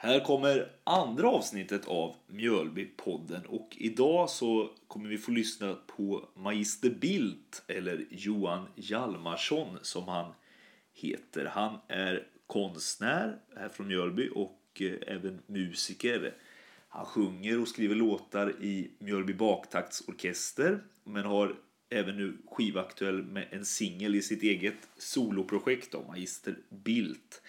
Här kommer andra avsnittet av Mjölbypodden och idag så kommer vi få lyssna på Magister Bildt eller Johan Hjalmarsson som han heter. Han är konstnär här från Mjölby och eh, även musiker. Han sjunger och skriver låtar i Mjölby baktaktsorkester men har även nu skivaktuell med en singel i sitt eget soloprojekt av Magister Bildt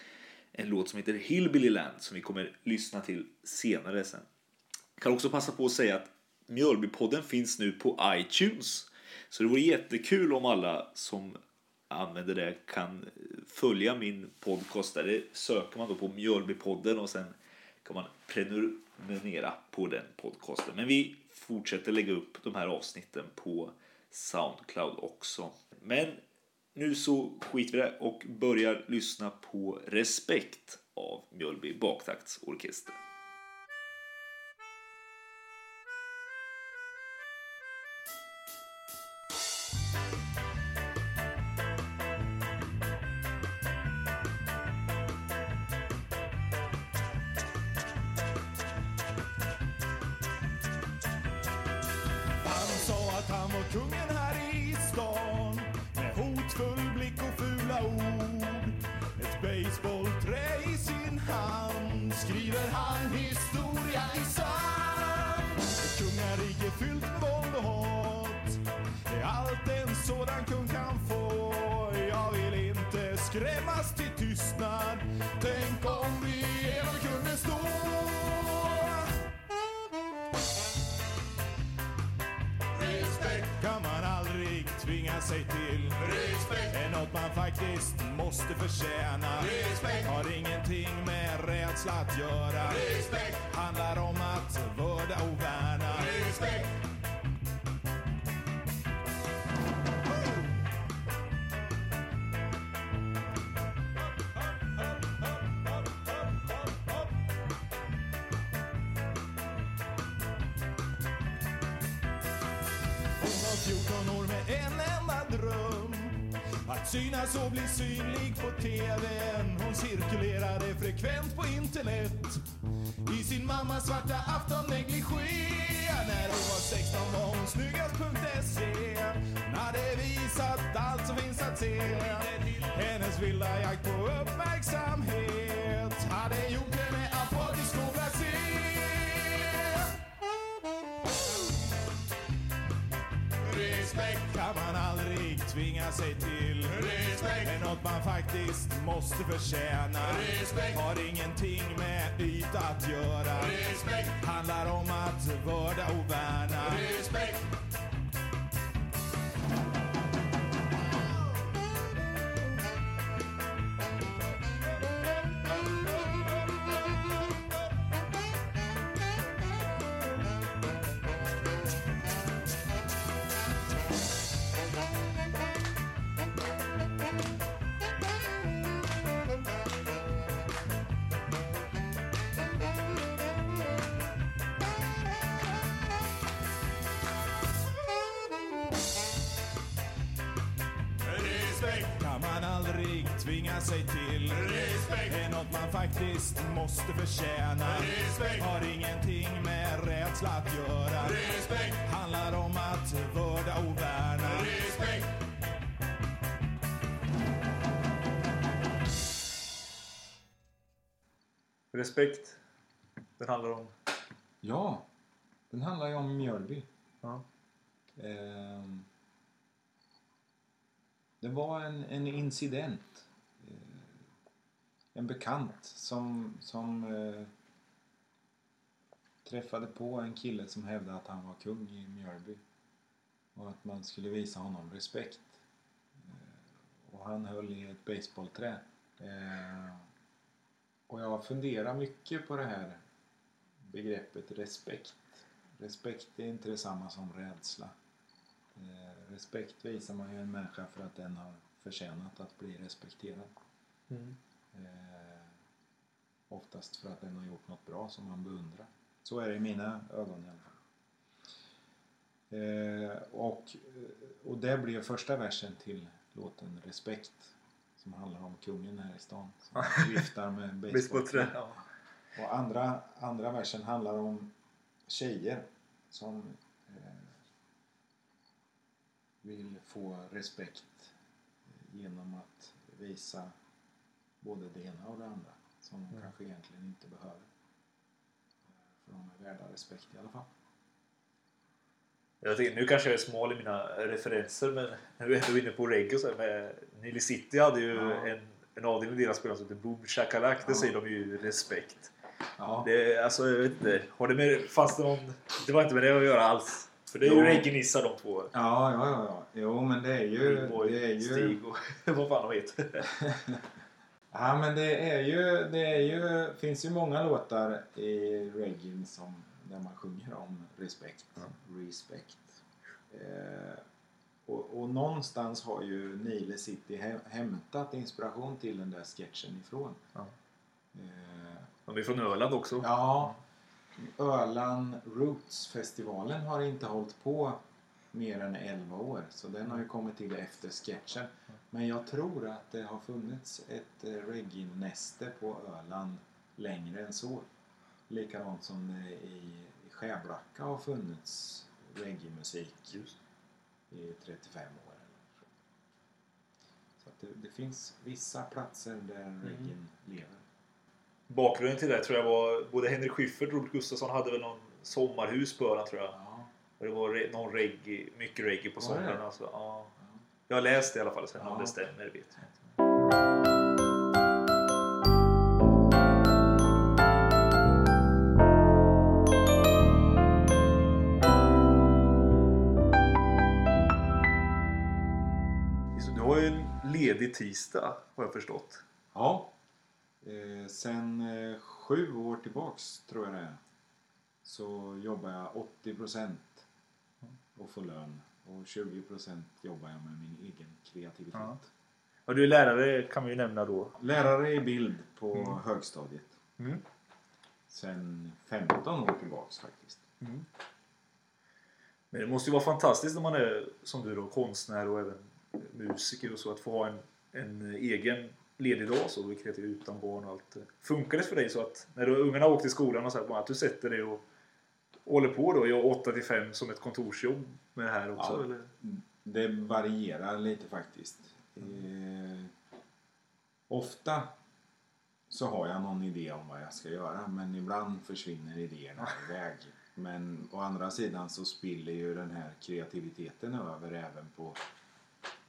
en låt som heter Hillbilly Land som vi kommer lyssna till senare sen. Jag kan också passa på att säga att Mjölbypodden finns nu på iTunes. Så det vore jättekul om alla som använder det kan följa min podcast. Där söker man då på Mjölbypodden och sen kan man prenumerera på den podcasten. Men vi fortsätter lägga upp de här avsnitten på Soundcloud också. Men nu så skiter vi det och börjar lyssna på Respekt av Mjölby baktaktsorkester. Var 14 år med en enda dröm. Att synas och bli synlig på TVn Hon cirkulerade frekvent på internet. I sin mammas svarta aftonnegligé När hon var 16 var hon snyggast.se Hon hade visat allt som finns att se. Hennes vilda jakt på uppmärksamhet Hade gjort henne sig till. Respekt är något man faktiskt måste förtjäna. Respekt har ingenting med yta att göra. Respekt handlar om att vörda och värna. Respekt tvinga sig till. Respekt är något man faktiskt måste förtjäna. Respekt har ingenting med rädsla att göra. Respekt handlar om att vörda och värna. Respekt Respekt. Den handlar om... Ja, den handlar ju om Mjölby. Ja. Ehm, det var en, en incident. En bekant som, som eh, träffade på en kille som hävdade att han var kung i Mjölby. Och att man skulle visa honom respekt. Eh, och han höll i ett baseballträ. Eh, och jag funderar mycket på det här begreppet respekt. Respekt är inte detsamma som rädsla. Eh, respekt visar man ju en människa för att den har förtjänat att bli respekterad. Mm. Eh, oftast för att den har gjort något bra som man beundrar. Så är det i mina ögon i alla fall. Eh, och, och det blev första versen till låten Respekt som handlar om kungen här i stan som viftar med basebollträ. Ja. Och andra, andra versen handlar om tjejer som eh, vill få respekt genom att visa både det ena och det andra som de Mm. kanske egentligen inte behöver. För de är värda respekt i alla fall. Jag tänker, nu kanske jag är smal i mina referenser men nu är ändå inne på reggae och så här, med Nile City hade ju Ja. en, en avdelning i deras program som heter Boom Shakalak. Det Ja. säger de ju respekt. Ja, Det, alltså jag vet inte. Har det med, fanns det någon... Det var inte med det att göra alls. För det är ju reggae-nissar de två. ja, ja, ja, ja. Jo, men det är ju... Boy, Det är ju Stig och vad fan de heter. Ja men det är ju, det är ju, finns ju många låtar i reggae som, där man sjunger om respekt. Respect. Eh, och, och någonstans har ju Nile City hä- hämtat inspiration till den där sketchen ifrån. Ja. Eh, De är från Öland också. ja, Öland Roots-festivalen har inte hållit på mer än 11 år. Så den har ju kommit till efter sketchen. Men jag tror att det har funnits ett eh, reggae-näste på Öland längre än så. Likadant som det i, Skärblacka har funnits reggae-musik Just. i 35 år. Så det, det finns vissa platser där reggae lever. Bakgrunden till det tror jag var både Henrik Schyffert och Robert Gustafsson hade väl någon sommarhus på Öland tror jag. Ja, Och det var re- någon reggae, mycket reggae på sommaren. Alltså, ja. Ja. Jag har läst det i alla fall, sen om Ja. det stämmer vet jag inte. Så Du har ju en ledig tisdag har jag förstått. Ja. Eh, sen eh, sju år tillbaks tror jag det är. Så jobbar jag 80% och får lön. Och 20% jobbar jag med min egen kreativitet. Ja. Och du är lärare kan vi ju nämna då. Lärare i bild på högstadiet. Mm. Sen 15 år tillbaks faktiskt. Men det måste ju vara fantastiskt när man är som du då konstnär och även musiker och så att få ha en, en egen ledig dag så kreativ utan barn och allt. Funkar det för dig så att när du, ungarna åkt till skolan och så här, att du sätter dig och håller på då i 8 till 5 som ett kontorsjobb med det här också? Ja. Eller? Det varierar lite faktiskt. Eh, ofta så har jag någon idé om vad jag ska göra men ibland försvinner idéerna iväg. Men å andra sidan så spiller ju den här kreativiteten över även på,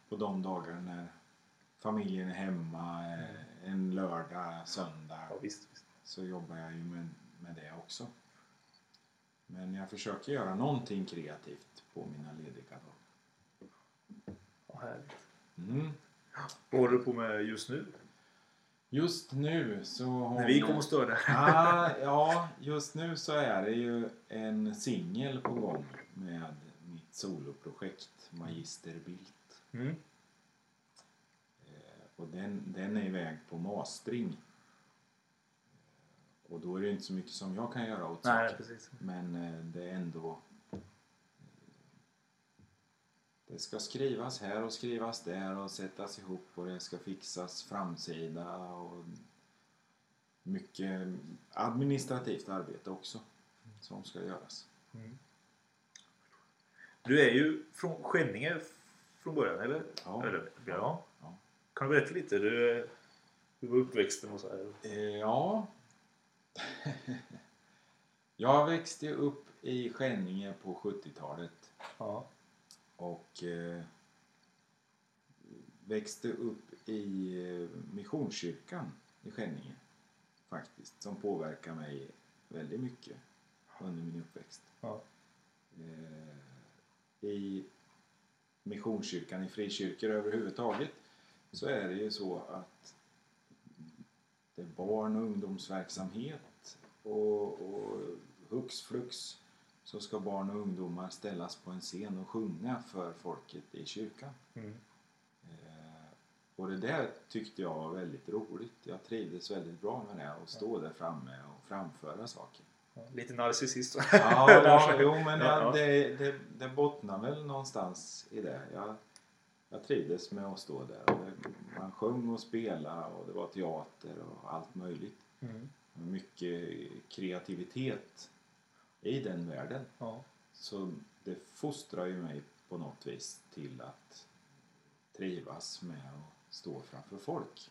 på de dagar när familjen är hemma eh, en lördag, söndag. Ja, visst, visst. Så jobbar jag ju med, med det också. Men jag försöker göra någonting kreativt på mina lediga dagar. Ja, härligt. Mm. Vad håller du på med just nu? Just nu så har När vi kommer och stör dig? ah, Ja, just nu så är det ju en singel på gång med mitt soloprojekt Magister Bildt. Mm. Eh, Och den, den är iväg på mastering. Eh, Och då är det inte så mycket som jag kan göra åt Nej, saken. precis. Men eh, det är ändå... eh, Det ska skrivas här och skrivas där och sättas ihop och det ska fixas framsida och mycket administrativt arbete också som ska göras. Du är ju från Skänninge från början, eller? Ja. eller ja. Ja. Kan du berätta lite? Du, hur var uppväxten och så här? Eh, Ja. jag växte upp i Skänninge på 70-talet Ja. Och eh, växte upp i eh, Missionskyrkan i Skänninge faktiskt som påverkar mig väldigt mycket under min uppväxt. Ja. Eh, I Missionskyrkan, i frikyrkor överhuvudtaget så är det ju så att det är barn och ungdomsverksamhet och, och hux flux så ska barn och ungdomar ställas på en scen och sjunga för folket i kyrkan. Mm. Eh, och det där tyckte jag var väldigt roligt. Jag trivdes väldigt bra med det och stå där framme och framföra saker. Lite narcissist. Ja, ja jo men Ja, jag, ja. Det, det, det bottnar väl någonstans i det. Jag, jag trivdes med att stå där. Och man sjöng och spelade och det var teater och allt möjligt. Mm. Mycket kreativitet i den världen. Ja. Så det fostrar ju mig på något vis till att trivas med att stå framför folk.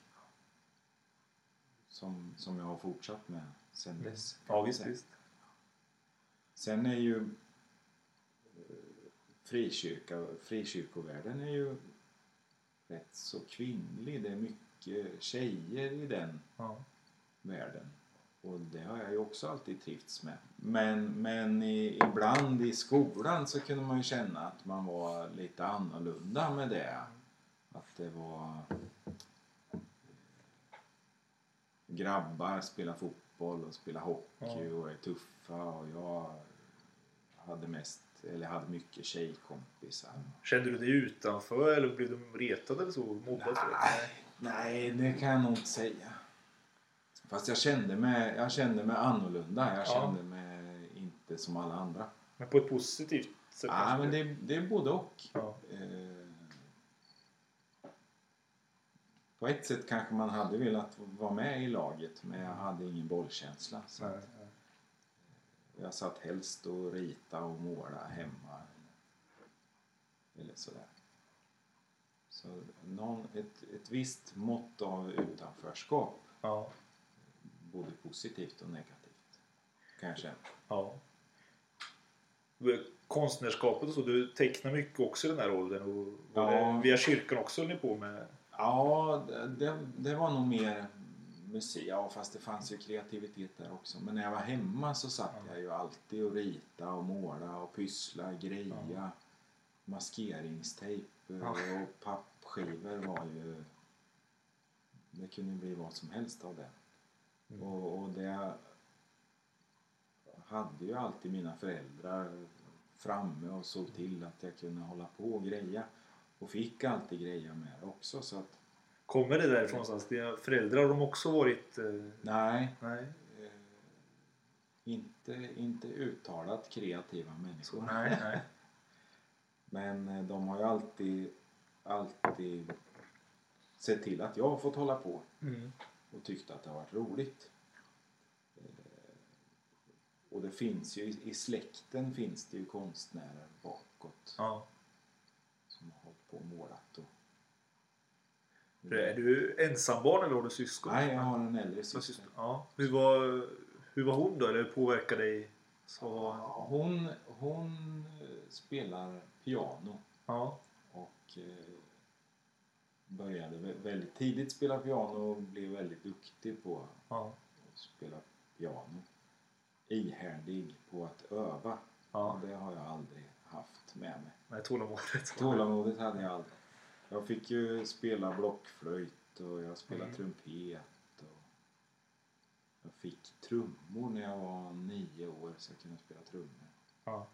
Som, som jag har fortsatt med sen dess. kan Ja, visst. Sen är ju eh, frikyrka, frikyrkovärlden är ju rätt så kvinnlig. Det är mycket tjejer i den Ja. världen. Och det har jag ju också alltid trivts med. Men, men i, ibland i skolan så kunde man ju känna att man var lite annorlunda med det. Att det var grabbar spelar fotboll och spelar hockey Ja. och är tuffa och jag hade mest, eller hade mycket tjejkompisar. Kände du dig utanför eller blev du retad eller så? Mobbad? Nej, nej, det kan jag nog inte säga. Fast jag kände mig, jag kände mig annorlunda. Jag Ja. kände mig inte som alla andra. Men på ett positivt sätt Ja, men det, det är både och. Ja. Eh, På ett sätt kanske man hade velat vara med i laget men jag hade ingen bollkänsla. Så Nej, nej. jag satt helst och rita och måla hemma. Eller sådär. Så någon, ett, ett visst mått av utanförskap Ja. Både positivt och negativt. Kan jag känna. ja. Konstnärskapet och så, du tecknar mycket också i den här åldern. Och Ja. det via kyrkan också höll ni på med? Ja, det, det var nog mer musik. Ja, fast det fanns ju kreativitet där också. Men när jag var hemma så satt Ja. jag ju alltid och rita och måla och pyssla, greja. Ja. Maskeringstejp Ja. och pappskivor var ju... Det kunde bli vad som helst av det. Mm. Och, och det hade ju alltid mina föräldrar framme och såg till att jag kunde hålla på och greja. Och fick alltid greja med det också så att Kommer det därifrån någonstans? Dina föräldrar har de också varit... Eh, nej, nej. eh, inte, inte uttalat kreativa människor. Nej, nej. Men eh, de har ju alltid, alltid sett till att jag har fått hålla på Mm. Och tyckt att det har varit roligt. Eh, Och det finns ju, i släkten finns det ju konstnärer bakåt Ja. som har hållit på och målat. Och... Är du ensambarn eller har du syskon? Nej, jag har en äldre syster. Ja. Hur, var, hur var hon då? Eller påverkade dig? Så... Ja, Hon, hon spelar piano Ja. och eh, började vä- väldigt tidigt spela piano och blev väldigt duktig på Ja. att spela piano. Ihärdig på att öva. Ja. Det har jag aldrig haft med mig. Nej, tålamodet. Tålamodet hade jag aldrig. Jag fick ju spela blockflöjt och jag spelade Mm. trumpet. Och jag fick trummor när jag var nio år så jag kunde spela trummor. Ja.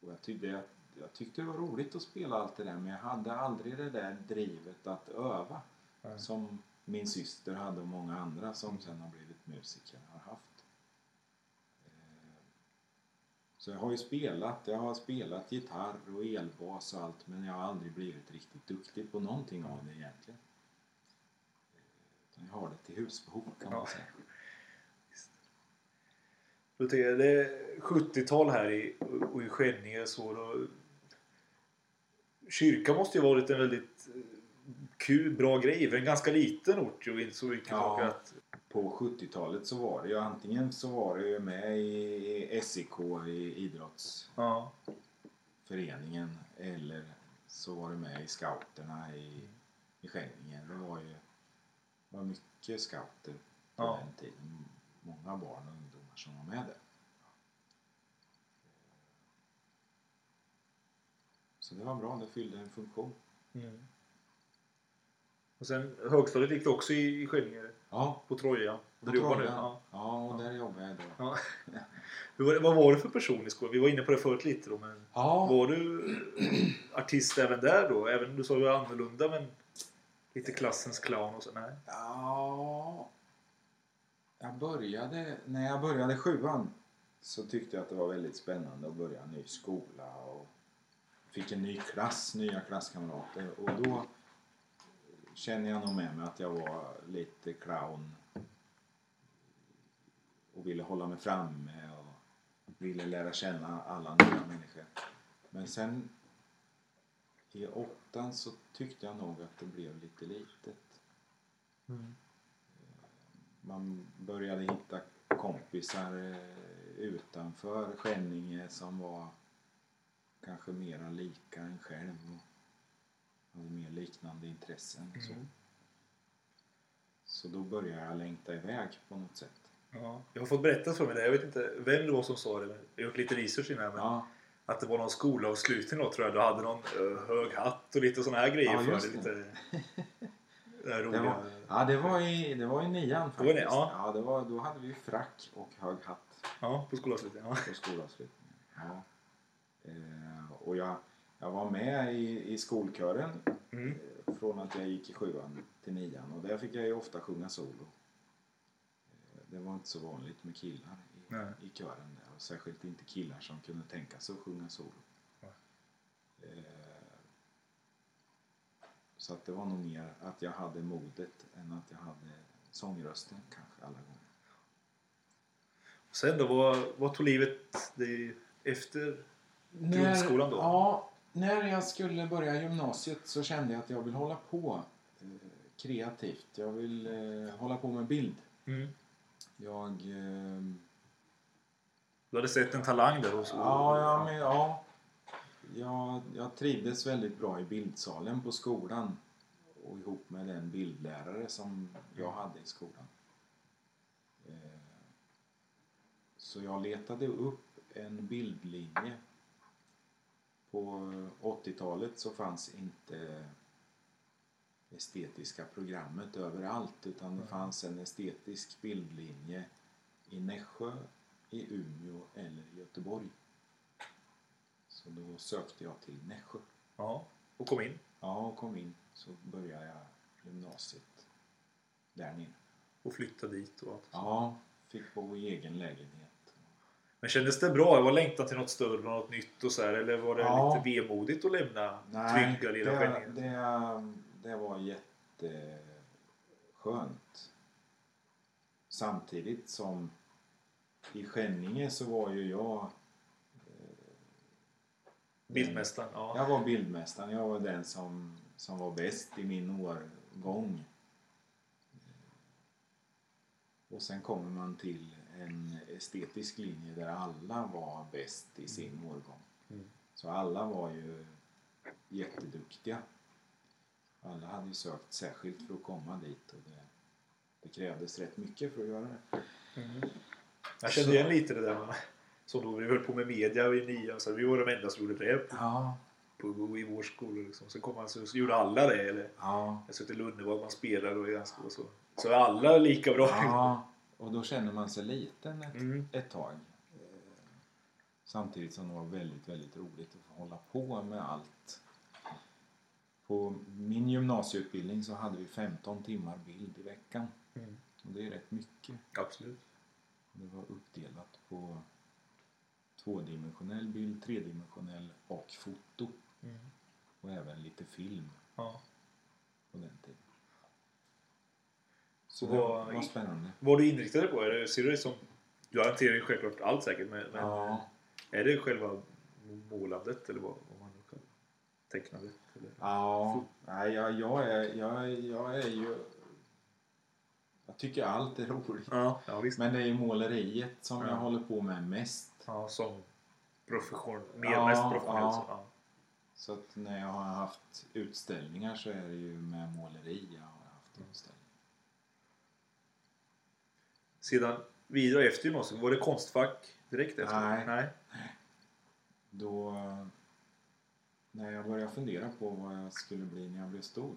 Och jag, tyckte, jag, jag tyckte det var roligt att spela allt det där men jag hade aldrig det där drivet att öva. Nej. Som min syster hade och många andra som sen har blivit musiker har haft. Eh, Så jag har ju spelat. Jag har spelat gitarr och elbas och allt men jag har aldrig blivit riktigt duktig på någonting av det egentligen. Eh, utan Jag har det till husbehov kan man säga. Då tänker jag, det är 70-tal här i, och i Skänninge så då, Kyrkan måste ju varit en väldigt eh, kul, bra grej för en ganska liten ort och inte så mycket Ja. att... På 70-talet så var det ju antingen så var det ju med i SIK i idrottsföreningen Ja. eller så var det med i scouterna i, i Skänninge. Det var ju det var mycket scouter på Ja. den tiden. Många barn och ungdomar som var med där. Så det var bra, det fyllde en funktion. Mm. Och sen högstadiet gick det också i, i Skänninge Ja, på Troja. på Där du nu. Troja. Ja. Ja, och där jobbar jag då. Ja. Var vad var det för person i skolan? Vi var inne på det förut lite då men Ja, var du artist även där då? Även du sa du var annorlunda men lite klassens clown och så? Nej. Ja, jag började, när jag började sjuan så tyckte jag att det var väldigt spännande att börja en ny skola och fick en ny klass, nya klasskamrater och då känner jag nog med mig att jag var lite clown och ville hålla mig framme och ville lära känna alla nya människor. Men sen i åttan så tyckte jag nog att det blev lite litet. Mm. Man började hitta kompisar eh, utanför Skänninge som var kanske mera lika en själv och hade mer liknande intressen. och Så. Mm. så då började jag längta iväg på något sätt. Ja. Jag har fått berättat för mig det. Jag vet inte vem det var som sa det. men Jag har gjort lite research innan. Men Ja, Att det var någon skolavslutning då tror jag. Du hade någon eh, hög hatt och lite sådana här grejer Ja, för det. Lite det här det var, ja, det var i, det var i nian faktiskt. det, ja. ja, det var, då hade vi frack och hög hatt. Ja, på skolavslutningen. Ja. på skolavslutningen. Ja. Eh, och jag, jag var med i, i skolkören Mm. eh, från att jag gick i sjuan till nian och där fick jag ju ofta sjunga solo. Eh, det var inte så vanligt med killar i, Nej. i kören där och särskilt inte killar som kunde tänka sig att sjunga solo. Eh, så att det var nog mer att jag hade modet än att jag hade sångrösten kanske alla gånger. Sen då, vad, vad tog livet dig efter Grundskolan då? Ja, när jag skulle börja gymnasiet så kände jag att jag vill hålla på eh, kreativt. Jag vill eh, hålla på med bild. Mm. Jag... Eh, Du hade sett en talang där hos ja, ja, men, ja. Jag, jag trivdes väldigt bra i bildsalen på skolan och ihop med den bildlärare som jag hade i skolan. Eh, Så jag letade upp en bildlinje. På 80-talet så fanns inte estetiska programmet överallt utan det fanns en estetisk bildlinje i Nässjö, i Umeå eller i Göteborg. Så då sökte jag till Nässjö. Ja, och kom in. Ja, och kom in så började jag gymnasiet där nere. Och flyttade dit och allt. Ja, fick bo i egen lägenhet. Men kändes det bra? Var längtan till något större och något nytt och så här, Eller var det Ja. lite vemodigt att lämna Nej, trygga lilla det, det, det var jätteskönt. Samtidigt som i Skänninge så var ju jag... eh, Bildmästaren? Ja. Jag var bildmästaren. Jag var den som, som var bäst i min årgång. Och sen kommer man till en estetisk linje där alla var bäst i sin årgång. Mm. Så alla var ju jätteduktiga. Alla hade ju sökt särskilt för att komma dit och det, det krävdes rätt mycket för att göra det. Jag kände igen lite det där med, som då vi höll på med media i nian. Så vi var de enda som gjorde det Ja, på, i vår skola. Liksom. Så, kom man, så, gjorde alla det. Eller, ja, jag såg i Lundevall man spelade och den skolan. Så, så alla lika bra. ja. Och då känner man sig liten ett, Mm. ett tag. Eh, Samtidigt som det var väldigt, väldigt roligt att få hålla på med allt. På min gymnasieutbildning så hade vi 15 timmar bild i veckan. Mm. Och det är rätt mycket. Absolut. Det var uppdelat på tvådimensionell bild, tredimensionell och foto. Mm. Och även lite film Ja. på den tiden. Så det vad- var, spännande. Vad du inriktade på? Är det, ser du det som... Du hanterar ju självklart allt säkert. Men, Ja, är det själva målandet eller vad, vad man nu kallar Tecknandet? Eller? ja nej, jag, jag, är, jag, jag är ju... Jag tycker allt är roligt. Ja, ja visst. Men det är ju måleriet som Ja. jag håller på med mest. Ja, som profession, mer Ja, mest professionellt. ja. så, Ja. Så att när jag har haft utställningar så är det ju med måleri jag har haft utställningar. Sedan vidare efter gymnasiet, var det konstfack direkt efter? Nej. Nej. Då, när jag började fundera på vad jag skulle bli när jag blev stor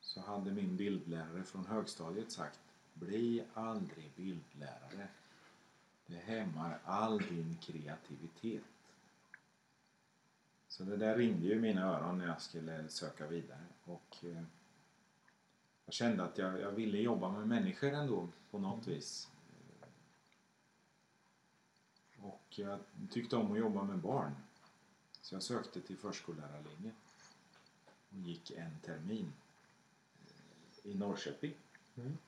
så hade min bildlärare från högstadiet sagt Bli aldrig bildlärare. Det hämmar all din kreativitet. Så det där ringde ju i mina öron när jag skulle söka vidare. Och eh, jag kände att jag, jag ville jobba med människor ändå på något vis. Och jag tyckte om att jobba med barn. Så jag sökte till förskollärarlinjen. Och gick en termin eh, i Norrköping. Mm.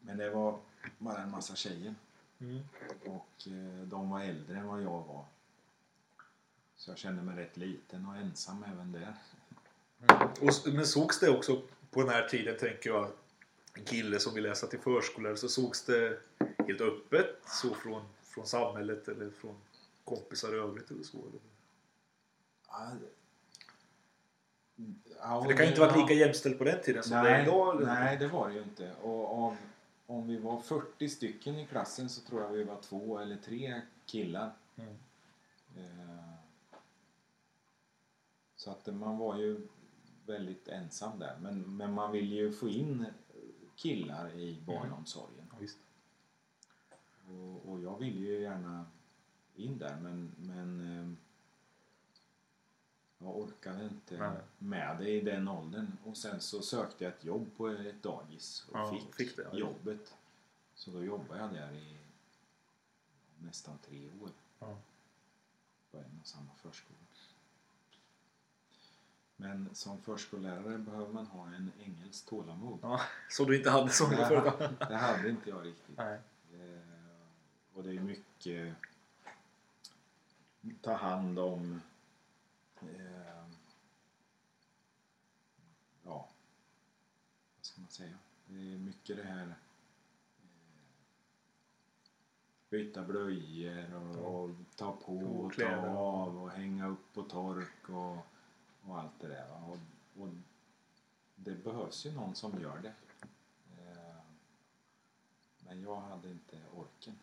Men det var bara en massa tjejer. Mm. Och eh, de var äldre än vad jag var. Så jag kände mig rätt liten och ensam även där. Och, s- men sågs det också på den här tiden, tänker jag, en kille som vill läsa till förskollärare, så sågs det helt öppet så från, från samhället eller från kompisar i övrigt eller så? Ja, ja, För det kan ju inte varit lika jämställt på den tiden som det är Nej, idag. nej, det var det ju inte. Och om, om vi var 40 stycken i klassen så tror jag vi var två eller tre killar. Mm. Eh, Så att man var ju väldigt ensam där. Men, men man vill ju få in killar i barnomsorgen. Ja, visst. Och, och jag ville ju gärna in där men, men eh, jag orkade inte Nej. med det i den åldern. Och sen så sökte jag ett jobb på ett dagis och Ja, fick, fick det, jobbet. Så då jobbade jag där i nästan tre år Ja. på en och samma förskola. Men som förskollärare behöver man ha en ängels tålamod. Ja, så du inte hade som Det, förut? det hade inte jag riktigt. Nej. Eh, och det är mycket ta hand om eh, ja, vad ska man säga? Det är mycket det här eh, byta blöjor och, och ta på Och ta av och hänga upp på tork och, och allt det där. Och, och det behövs ju någon som gör det. Eh, men jag hade inte orken.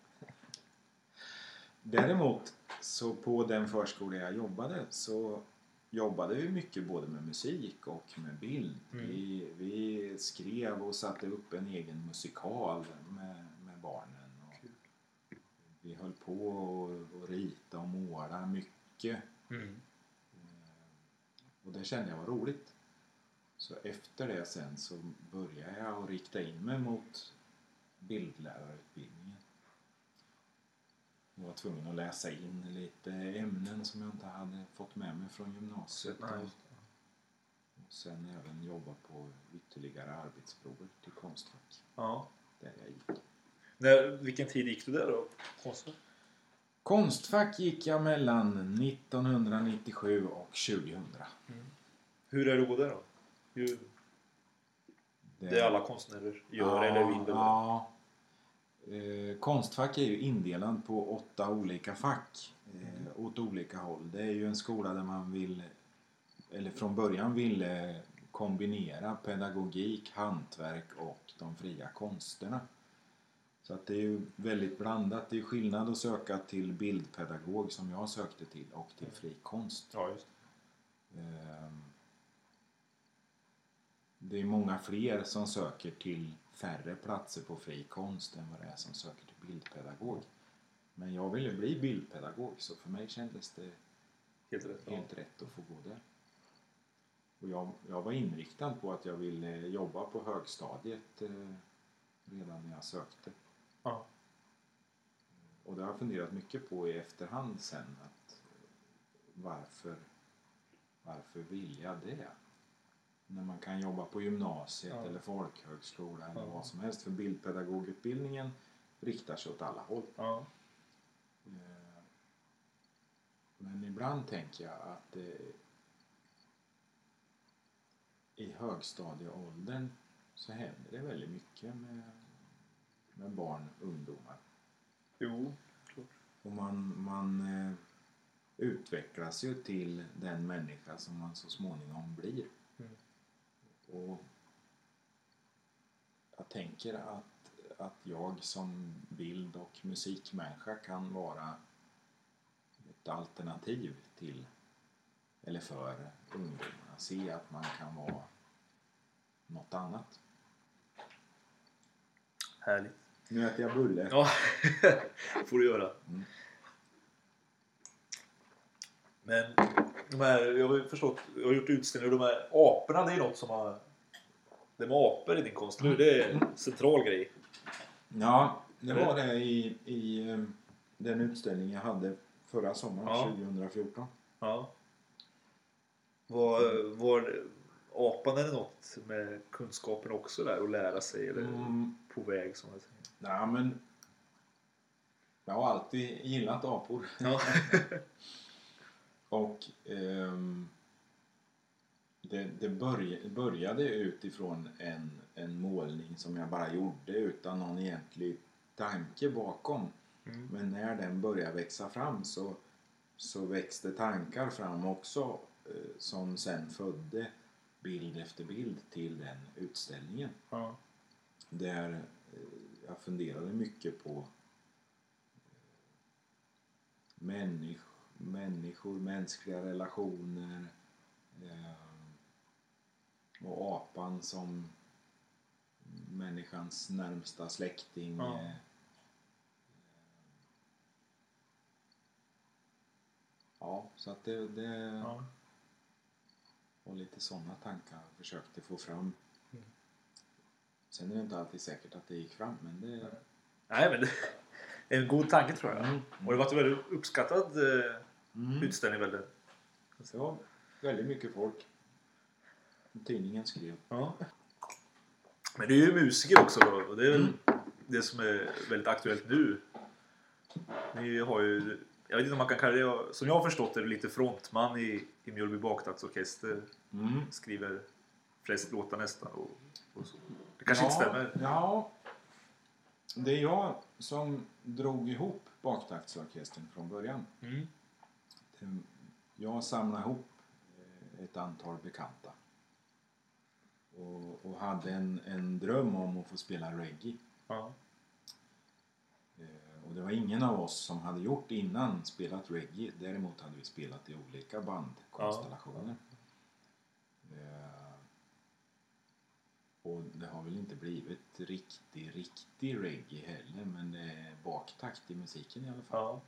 Däremot så på den förskola jag jobbade så jobbade vi mycket både med musik och med bild. Mm. Vi, vi skrev och satte upp en egen musikal med, med barnen. Och vi höll på och, och rita och måla mycket. Mm. Och det kände jag var roligt. Så efter det sen så började jag att rikta in mig mot bildlärarutbildningen. Jag var tvungen att läsa in lite ämnen som jag inte hade fått med mig från gymnasiet. Och sen även jobba på ytterligare arbetsprover till Konstfack. Ja. Där jag gick. När, vilken tid gick du där då? Konstfack? Konstfack gick jag mellan 1997 och 2000. Hur är det där då? Hur, det alla konstnärer gör eller vill? Eller? Ja. Eh, konstfack är ju indelad på åtta olika fack eh, åt olika håll. Det är ju en skola där man vill, eller från början ville kombinera pedagogik, hantverk och de fria konsterna. Så att det är ju väldigt blandat. Det är skillnad att söka till bildpedagog som jag sökte till och till fri konst. Ja, just Ehm, Det är många fler som söker till färre platser på fri konst än vad det är som söker till bildpedagog. Men jag ville bli bildpedagog så för mig kändes det Helt rätt. Ja. helt rätt att få gå där. Och jag, jag var inriktad på att jag ville jobba på högstadiet eh, redan när jag sökte. Ja. Och det har jag funderat mycket på i efterhand sen. Att varför, varför vill jag det? När man kan jobba på gymnasiet Ja. eller folkhögskola eller Ja. vad som helst. För bildpedagogutbildningen riktar sig åt alla håll. Ja. Eh, Men ibland tänker jag att i högstadieåldern så händer det väldigt mycket med, med barn och ungdomar. Jo, klart. Och man, man eh, utvecklas ju till den människa som man så småningom blir. Mm. Och jag tänker att, att jag som bild och musikmänniska kan vara ett alternativ till eller för ungdomarna. Se att man kan vara något annat. Härligt. Nu äter jag bulle. Ja, får du göra. Mm. Men de här, jag har förstått, jag har gjort utställningar de här aporna det är något som har... Det med apor i din konst nu, det är en central grej. Ja, det var det i, i eh, den utställning jag hade förra sommaren, Ja. 2014. Ja. Var, var apan eller något med kunskapen också där och lära sig eller Mm. På väg som jag säger. Nej, men jag har alltid gillat apor. Ja. Och ehm, det, det börj, började utifrån en, en målning som jag bara gjorde utan någon egentlig tanke bakom. Mm. Men när den började växa fram så, så växte tankar fram också eh, som sen födde bild efter bild till den utställningen. Ja. Där eh, jag funderade mycket på eh, människ, människor, mänskliga relationer eh, och apan som människans närmsta släkting. Ja. Ja, så att det, det Ja. var lite sådana tankar försökte få fram. Sen är det inte alltid säkert att det gick fram, men det... Nej men det är en god tanke tror jag. Mm. Och det var en väldigt uppskattad eh, Mm. utställning väl? det? Det var väldigt mycket folk. Tidningen skrev. Ja. Men du är ju musiker också då och det är väl Mm. det som är väldigt aktuellt nu. Ni har ju, jag vet inte om man kan kalla det, som jag har förstått du lite frontman i, i Mjölby Baktaktsorkester. Mm. Skriver flest låtar nästan och, och så. Det kanske ja, inte stämmer? Ja. Det är jag som drog ihop baktaktsorkestern från början. Mm. Jag samlade ihop eh, ett antal bekanta. Och, och hade en, en dröm om att få spela reggae. Ja. Eh, Och det var ingen av oss som hade gjort innan spelat reggae. Däremot hade vi spelat i olika bandkonstellationer. Eh, Och det har väl inte blivit riktig, riktig reggae heller. Men det är baktakt i musiken i alla fall. ja.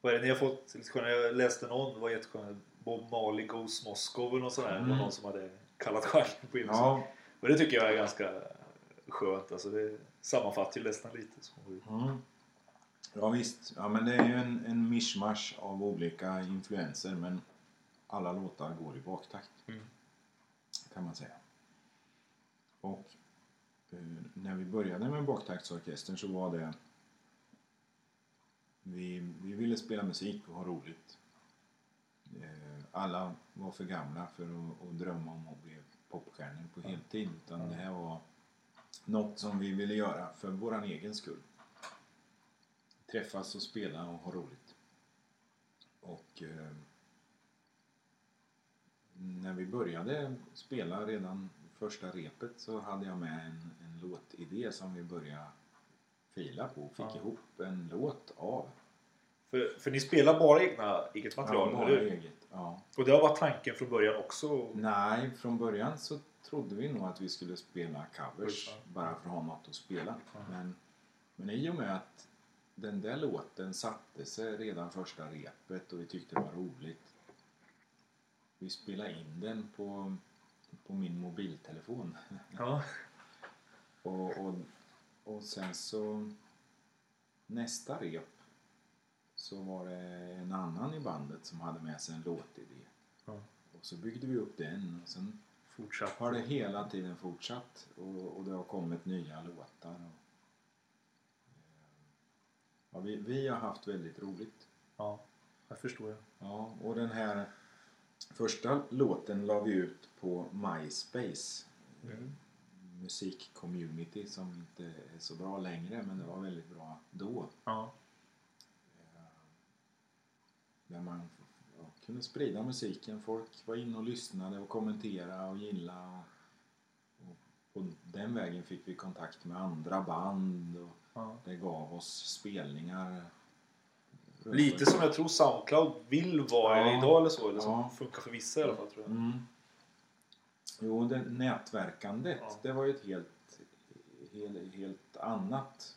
Vad är det ni har fått? Jag läste någon, det var jätteskönt. Bob Marley Goes Moscow eller något sånt där. Det var Mm. någon som hade kallat genren på insatsen. Ja, Och det tycker jag är ganska skönt. Alltså det sammanfattar ju nästan lite. Så. Mm. Ja visst, ja, men det är ju en, en mischmasch av olika influenser men alla låtar går i baktakt. Mm. Kan man säga. Och eh, när vi började med baktaktsorkestern så var det vi, vi ville spela musik och ha roligt. Eh, alla var för gamla för att, att drömma om att bli popstjärnor på heltid utan det här var något som vi ville göra för våran egen skull. Träffas och spela och ha roligt. Och eh, när vi började spela redan första repet så hade jag med en, en låtidé som vi började fila på och fick Ja. ihop en låt av. För, för ni spelar bara egna, eget material, ja, bara eller eget. Ja. Och det har varit tanken från början också? Nej, från början så trodde vi nog att vi skulle spela covers Ja. bara för att ha något att spela. Ja. Men, men i och med att den där låten satte sig redan första repet och vi tyckte det var roligt. Vi spelade in den på, på min mobiltelefon. Ja. Och, och, och sen så nästa rep så var det en annan i bandet som hade med sig en låtidé. Ja. Och så byggde vi upp den och sen Fortsatt. har det hela tiden fortsatt och, och det har kommit nya låtar. Och, eh, ja, vi, vi har haft väldigt roligt. Ja, jag förstår. Jag. Ja, och den här första låten la vi ut på MySpace. Mm. Musikcommunity som inte är så bra längre men det var väldigt bra då. Ja. Eh, Där man ja, kunde sprida musiken. Folk var inne och lyssnade och kommenterade och gillade. Och, och på den vägen fick vi kontakt med andra band och Ja. det gav oss spelningar. Lite som jag tror Soundcloud vill vara Ja. idag eller så. Eller som Ja. funkar för vissa i alla fall tror jag. Mm. Jo, det nätverkandet, Ja. det var ju ett helt, helt, helt annat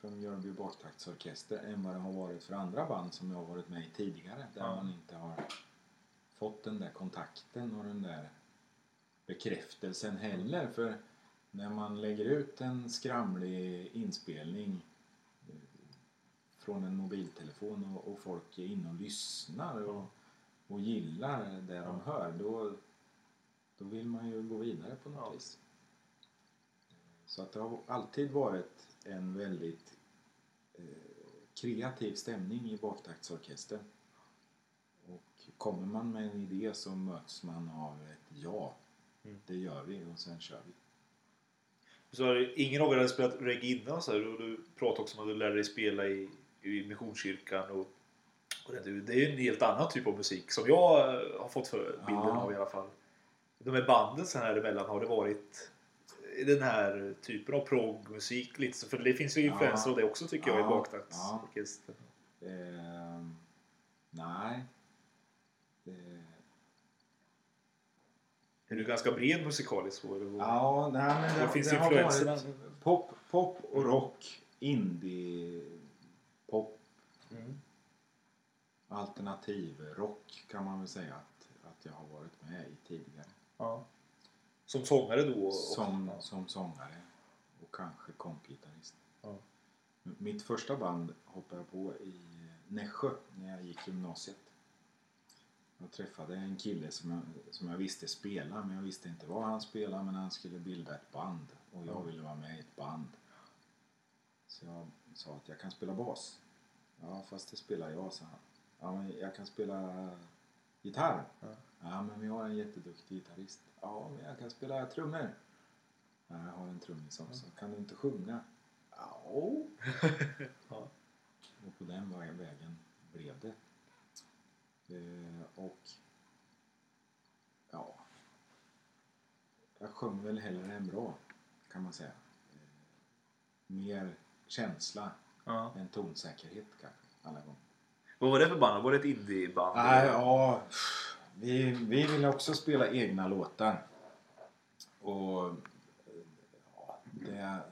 för Mjölby baktaktsorkester än vad det har varit för andra band som jag har varit med i tidigare. Där Ja. man inte har fått den där kontakten och den där bekräftelsen heller. För när man lägger ut en skramlig inspelning från en mobiltelefon och, och folk är inne och lyssnar och och gillar det de hör då, då vill man ju gå vidare på något Ja. vis. Så att det har alltid varit en väldigt eh, kreativ stämning i baktaktsorkestern. Och kommer man med en idé så möts man av ett ja. Mm. Det gör vi och sen kör vi. Så ingen av er hade spelat reggae innan så här, och du pratade också om att du lärde dig spela i, i Missionskyrkan och, och det, det är en helt annan typ av musik som jag eh, har fått för bilden Ja. av i alla fall. De här banden sen här emellan har det varit den här typen av proggmusik lite så- för det finns ju influenser Ja. av det också tycker jag i Ja. baktaktsorkestern. Eh, nej. Det, Är du ganska bred musikaliskt? så, ja, nej men det, Var finns det varit pop, pop och rock, indie, Mm. alternativ rock kan man väl säga att, att jag har varit med i tidigare. Ja. Som sångare då? och- Som, som sångare och kanske kompgitarrist. Ja. Mitt första band hoppade jag på i Nässjö när jag gick gymnasiet. Jag träffade en kille som jag, som jag visste spela men jag visste inte vad han spelade men han skulle bilda ett band och jag Ja. ville vara med i ett band. Så jag sa att jag kan spela bas. Ja fast det spelar jag, sa han. Ja men jag kan spela gitarr. Ja. Ja men vi har en jätteduktig gitarrist. Ja men jag kan spela trummor. Ja, jag har en trummis också. Kan du inte sjunga? Ja. Ja. Och på den vägen blev det. Eh, och ja, jag sjöng väl hellre än bra kan man säga. Eh, mer känsla Ja. än tonsäkerhet kanske alla gånger. Vad var det för band? Var det ett indieband? Nej, ja, vi, vi ville också spela egna låtar. Och ja, det,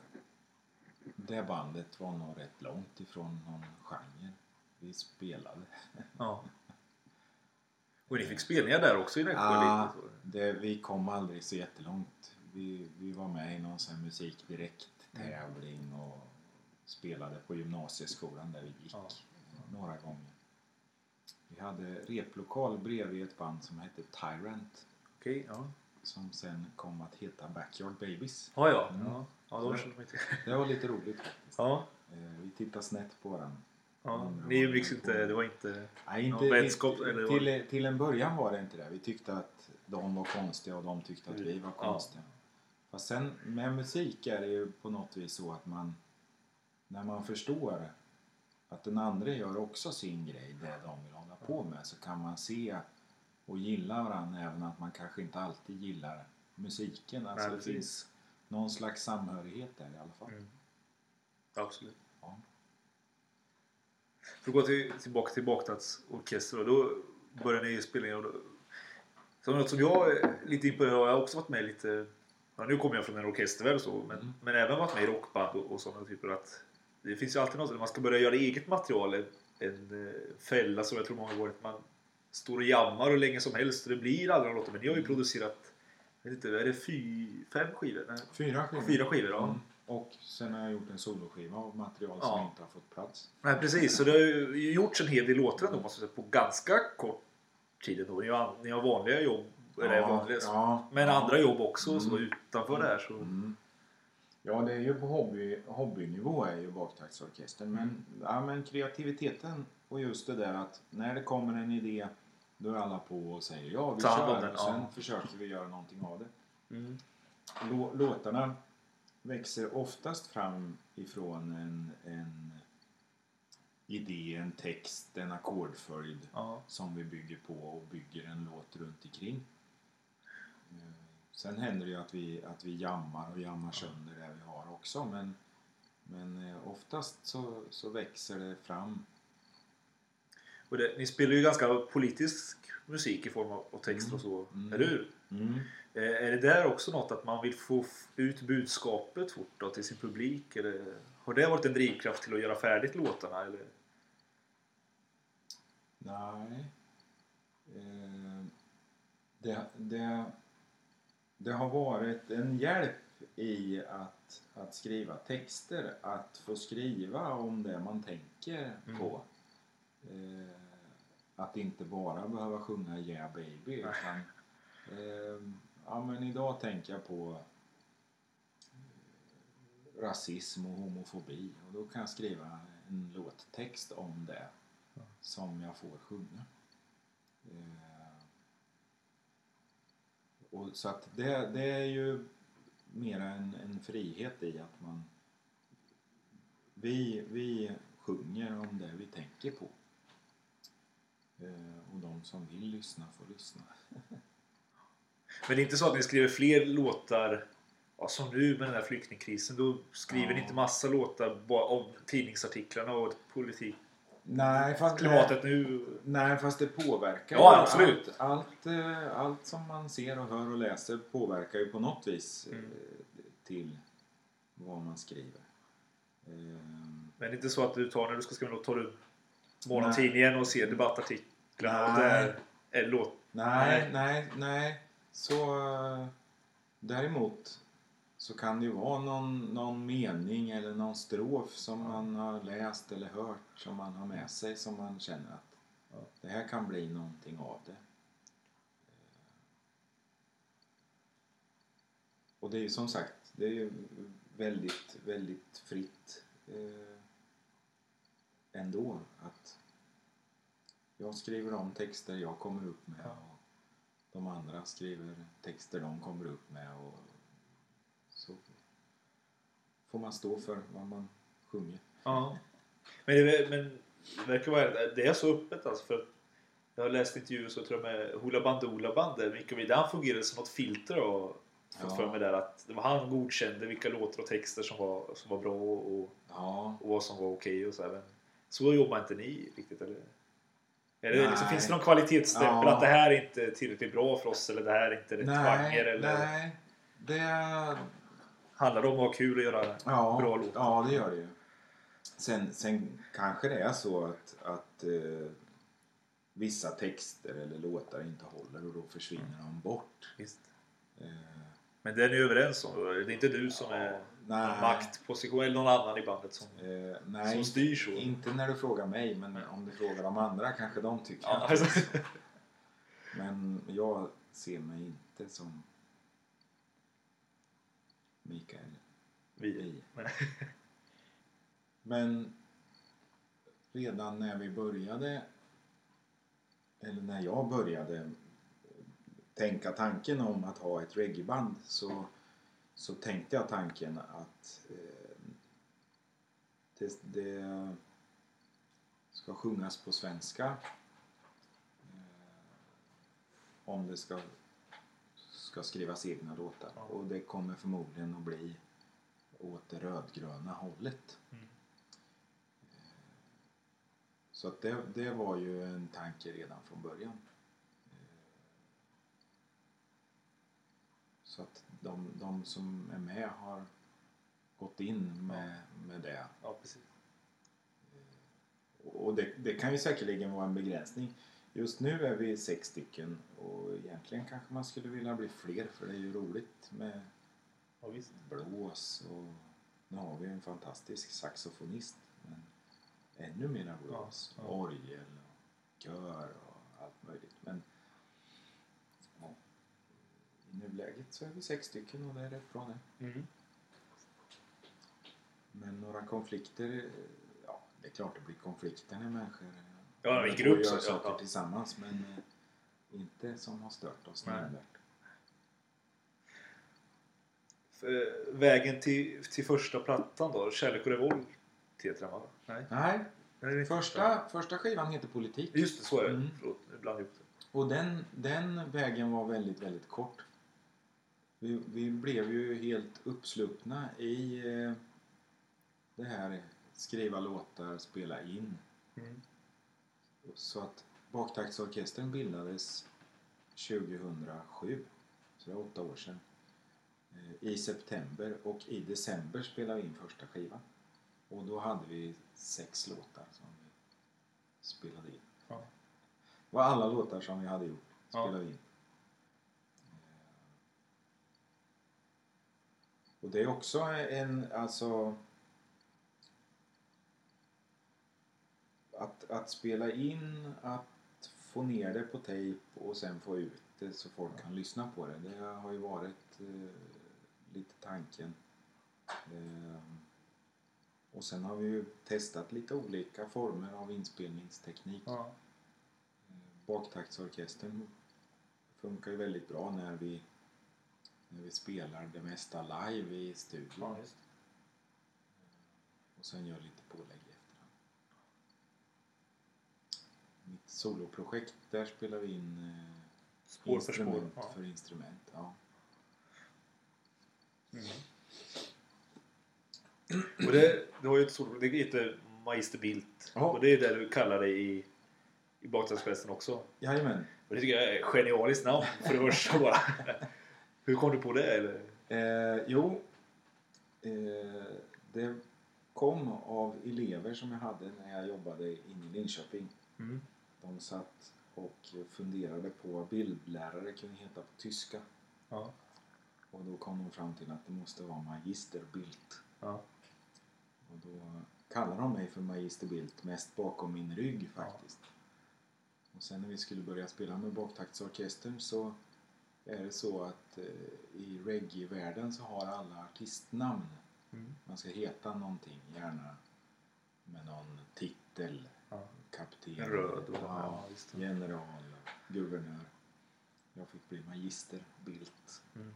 det bandet var nog rätt långt ifrån någon genre vi spelade. Ja. Och ni fick spelningar där också i Nässjö? Ja, det, vi kom aldrig så jättelångt. Vi, vi var med i någon sån här musikdirekt-tävling och spelade på gymnasieskolan där vi gick Ja. några gånger. Vi hade replokal bredvid ett band som hette Tyrant Okej, ja. som sen kom att heta Backyard Babies. Ja, ja. Mm. ja. ja de känner mig inte. Det var lite roligt faktiskt. Ja. Eh, Vi tittade snett på varandra. ja. Ni umgicks inte, det var inte... Nej, inte, vänskap, inte- eller till, till en början var det inte det. Vi tyckte att de var konstiga och de tyckte att vi var Ja. konstiga. Fast sen med musik är det ju på något vis så att man när man förstår att den andra gör också sin grej, det de vill hålla på med, så kan man se och gilla varandra även att man kanske inte alltid gillar musiken. Alltså Nej, det finns någon slags samhörighet där i alla fall. Mm. Absolut. Ja. För att gå till, tillbaka till baktatsorkester då började ni spela in och då, så något som jag är lite imponerad av, jag har också varit med lite ja, nu kommer jag från en orkestervärld och så men, Mm. men även varit med i rockband och, och sådana typer att det finns ju alltid något när man ska börja göra eget material en, en eh, fälla som jag tror många gånger att man står och jammar hur länge som helst och det blir aldrig någon låt men ni har ju producerat jag vet inte, är det fy, fem skivor? Nej, Fyra skivor. fyra skivor ja. Mm. Och sen har jag gjort en soloskiva av material Ja. som inte har fått plats. Nej precis, så det har ju gjorts en hel del låtar ändå måste jag säga, på ganska kort tid ändå. Ni har, ni har vanliga jobb, eller vanliga, ja, men ja. andra jobb också så Mm. utanför det här så... Mm. Ja, det är ju på hobby, hobbynivå är ju baktaktsorkestern. Men, Mm. ja, men kreativiteten och just det där att när det kommer en idé då är alla på och säger ja, vi Ta kör. den, och sen ja. försöker vi göra någonting av det. Mm. Lå- Låtarna växer oftast fram ifrån en, en idé, en text, en ackordföljd Ja. som vi bygger på och bygger en låt runt omkring. Sen händer det ju att vi, att vi jammar och jammar sönder det vi har också men, men eh, oftast så, så växer det fram. Och det, ni spelar ju ganska politisk musik i form av texter och så, Mm. eller hur? Eh, Är det där också något att man vill få ut budskapet fort då, till sin publik? Eller har det varit en drivkraft till att göra färdigt låtarna? Eller? Nej. Eh, det, det, det har varit en hjälp i att, att skriva texter, att få skriva om det man tänker Mm. på. Eh, att inte bara behöva sjunga Yeah baby utan eh, ja men idag tänker jag på eh, rasism och homofobi och då kan jag skriva en låttext om det som jag får sjunga. Eh, och så att det, det är ju mera en, en frihet i att man vi, vi sjunger om det vi tänker på. Eh, och de som vill lyssna får lyssna. Men det är inte så att ni skriver fler låtar Ja, som nu med den här flyktingkrisen. Då skriver ni Ja. inte massa låtar bara om tidningsartiklarna och politik. Nej, fast, Klimatet nu. nej, fast det påverkar Ja, absolut. Allt, allt, eh, allt som man ser och hör och läser påverkar ju på något vis eh, Mm. till vad man skriver. Eh, Men det är inte så att du tar när du ska skriva låt, tar du morgontidningen och ser debattartiklarna Nej. där låt. Nej, nej, nej. Så däremot så kan det ju vara någon, någon mening eller någon strof som man har läst eller hört som man har med sig som man känner att Ja. det här kan bli någonting av det. Och det är ju som sagt, det är ju väldigt, väldigt fritt eh, ändå att jag skriver de texter jag kommer upp med Ja. och de andra skriver texter de kommer upp med och får man stå för vad man sjunger. Ja. Men det, men det verkar vara det är så öppet alltså. För jag har läst intervjuer så tror jag med Hoola Band där mycket av det han fungerade som något filter och fått Ja. för mig där att det var han godkände vilka låtar och texter som var, som var bra och, och, Ja, och vad som var okej och så här. Men så jobbar inte ni riktigt eller? Är det, liksom, finns det någon kvalitetsstämpel Ja. att det här är inte tillräckligt bra för oss eller det här är inte rätt genre nej, eller nej. Det, handlar det om att ha kul och göra ja, bra låtar? ja, det gör det ju. Sen, sen kanske det är så att, att eh, vissa texter eller låtar inte håller och då försvinner de bort. Eh, Men det är ni överens om? Det är inte du som är nej. maktposition eller någon annan i bandet som, Eh, nej, som styr så? inte när du frågar mig men om du frågar de andra kanske de tycker Ja, alltså. Men jag ser mig inte som Mikael Vi. Vi. Men redan när vi började, eller när jag började tänka tanken om att ha ett reggaeband så, så tänkte jag tanken att eh, det, det ska sjungas på svenska eh, om det ska, ska skrivas egna låtar. Ja. Och det kommer förmodligen att bli åt det rödgröna hållet. Mm. Så att det, det var ju en tanke redan från början. Eh, Så att de, de som är med har gått in med, med det. Ja, precis. Och det, det kan ju säkerligen vara en begränsning. Just nu är vi sex stycken och egentligen kanske man skulle vilja bli fler för det är ju roligt med Ja, visst. blås och nu har vi en fantastisk saxofonist men ännu mera blås, Ja, ja. orgel och kör och allt möjligt. Men ja, i nuläget så är vi sex stycken och det är rätt bra det. Mm. Men några konflikter, ja det är klart det blir konflikter när människor Ja, i grupp så- saker ja. tillsammans men eh, inte som har stört oss nämnvärt. Eh, Vägen till, till första plattan då? Kärlek och revolt heter den va? Nej. Nej, inte första, första skivan heter Politik. Just det, så är det. Mm. Förlåt, blandade jag ihop det. Och den, den vägen var väldigt, väldigt kort. Vi, vi blev ju helt uppsluppna i eh, det här skriva låtar, spela in. Mm. Så att Baktaktsorkestern bildades 2007, så det är åtta år sedan. eh, I september och i december spelade vi in första skivan. Och då hade vi sex låtar som vi spelade in. Ja. Det var alla låtar som vi hade gjort Ja. spelade vi in. Och det är också en, alltså... Att, att spela in, att få ner det på tejp och sen få ut det så folk kan lyssna på det. Det har ju varit eh, lite tanken. Eh, och sen har vi ju testat lite olika former av inspelningsteknik. Ja. Eh, Baktaktsorkestern funkar ju väldigt bra när vi, när vi spelar det mesta live i studion. Ja, och sen gör lite pålägg i efterhand. Mitt soloprojekt, där spelar vi in eh, Spår för spår. instrument Ja. för instrument. Ja. Och det, det var ju ett solo, det heter Magister Bildt. Ja. Och det är det du kallar det i, i baktaktskvästen också. Jajamän. Och det tycker jag är genialiskt namn för det första bara. Hur kom du på det? Eller? Eh, jo, eh, det kom av elever som jag hade när jag jobbade inne i Linköping. Mm. De satt och funderade på vad bildlärare kunde heta på tyska. Ja. Och då kom de fram till att det måste vara Magister Bildt. Ja. Och då kallar de mig för Magister Bildt mest bakom min rygg faktiskt. Och sen när vi skulle börja spela med baktaktsorkestern så är det så att eh, i reggae-världen så har alla artistnamn. Mm. Man ska heta någonting, gärna med någon titel. Ja. Kapten, En röd och- ja, ja, general, guvernör. Jag fick bli Magister Bildt. Mm.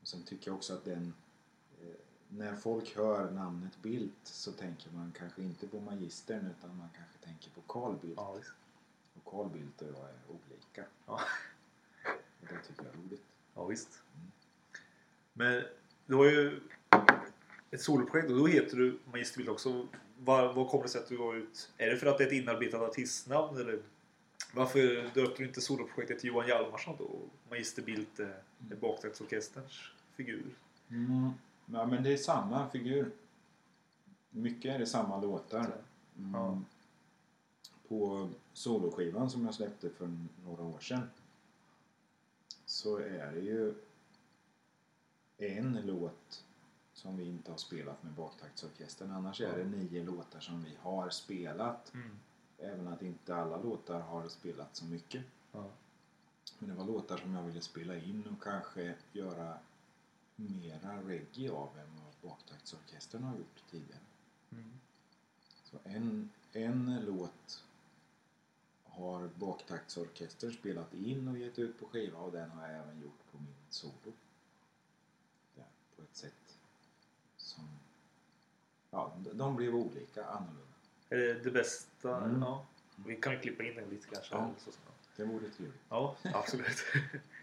Och sen tycker jag också att den... Eh, när folk hör namnet Bildt så tänker man kanske inte på magistern utan man kanske tänker på Carl Bildt. Ja. Och Carl Bildt och jag är olika. Ja. Och det tycker jag är roligt. Ja, visst. Mm. Men det var ju ett soloprojekt och då heter du Magister Bildt också. Vad, vad kommer det sig att du går ut? Är det för att det är ett inarbetat artistnamn eller? Varför döpte du inte soloprojektet till Johan Hjalmarsson då? Magister Bildt är, är baktaktsorkesterns figur. Mm. Ja, men det är samma figur. Mycket är det samma låtar. Mm. Ja. På soloskivan som jag släppte för några år sedan så är det ju en låt som vi inte har spelat med baktaktsorkestern. Annars är det nio låtar som vi har spelat. Mm. Även att inte alla låtar har spelat så mycket. Ja. Men det var låtar som jag ville spela in och kanske göra mera reggae av än vad baktaktsorkestern har gjort tidigare. Mm. Så en, en låt har baktaktsorkestern spelat in och gett ut på skiva och den har jag även gjort på min solo. Där, på ett sätt. Ja, de- blev olika, annorlunda. Är det det bästa? Mm. Ja. Vi kan klippa in den lite kanske. Ja. Så. Det vore trevligt. ja, absolut.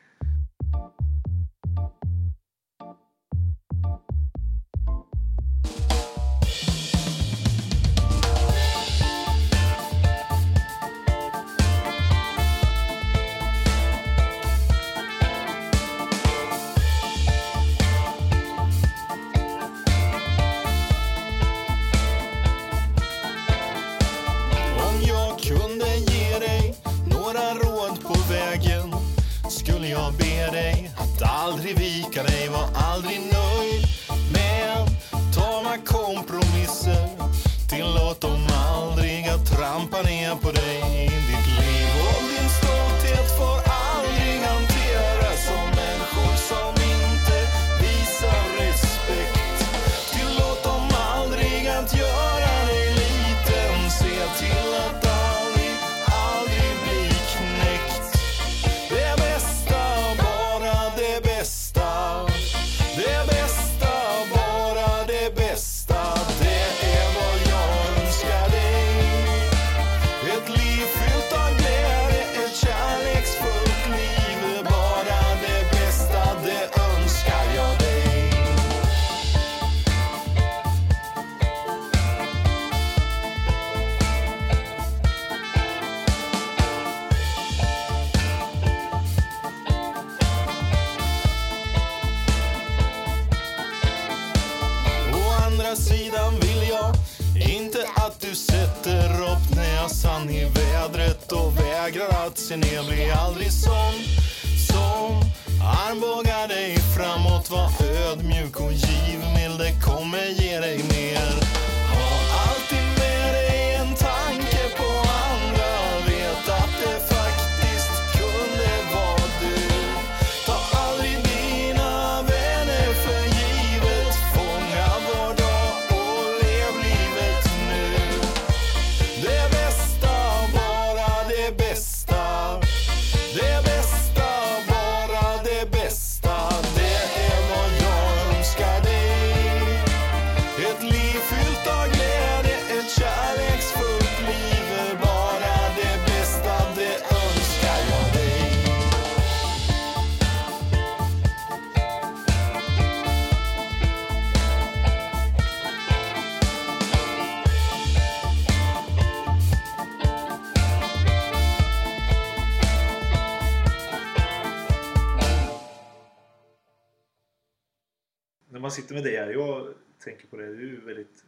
med dig här, jag tänker på det, du är ju väldigt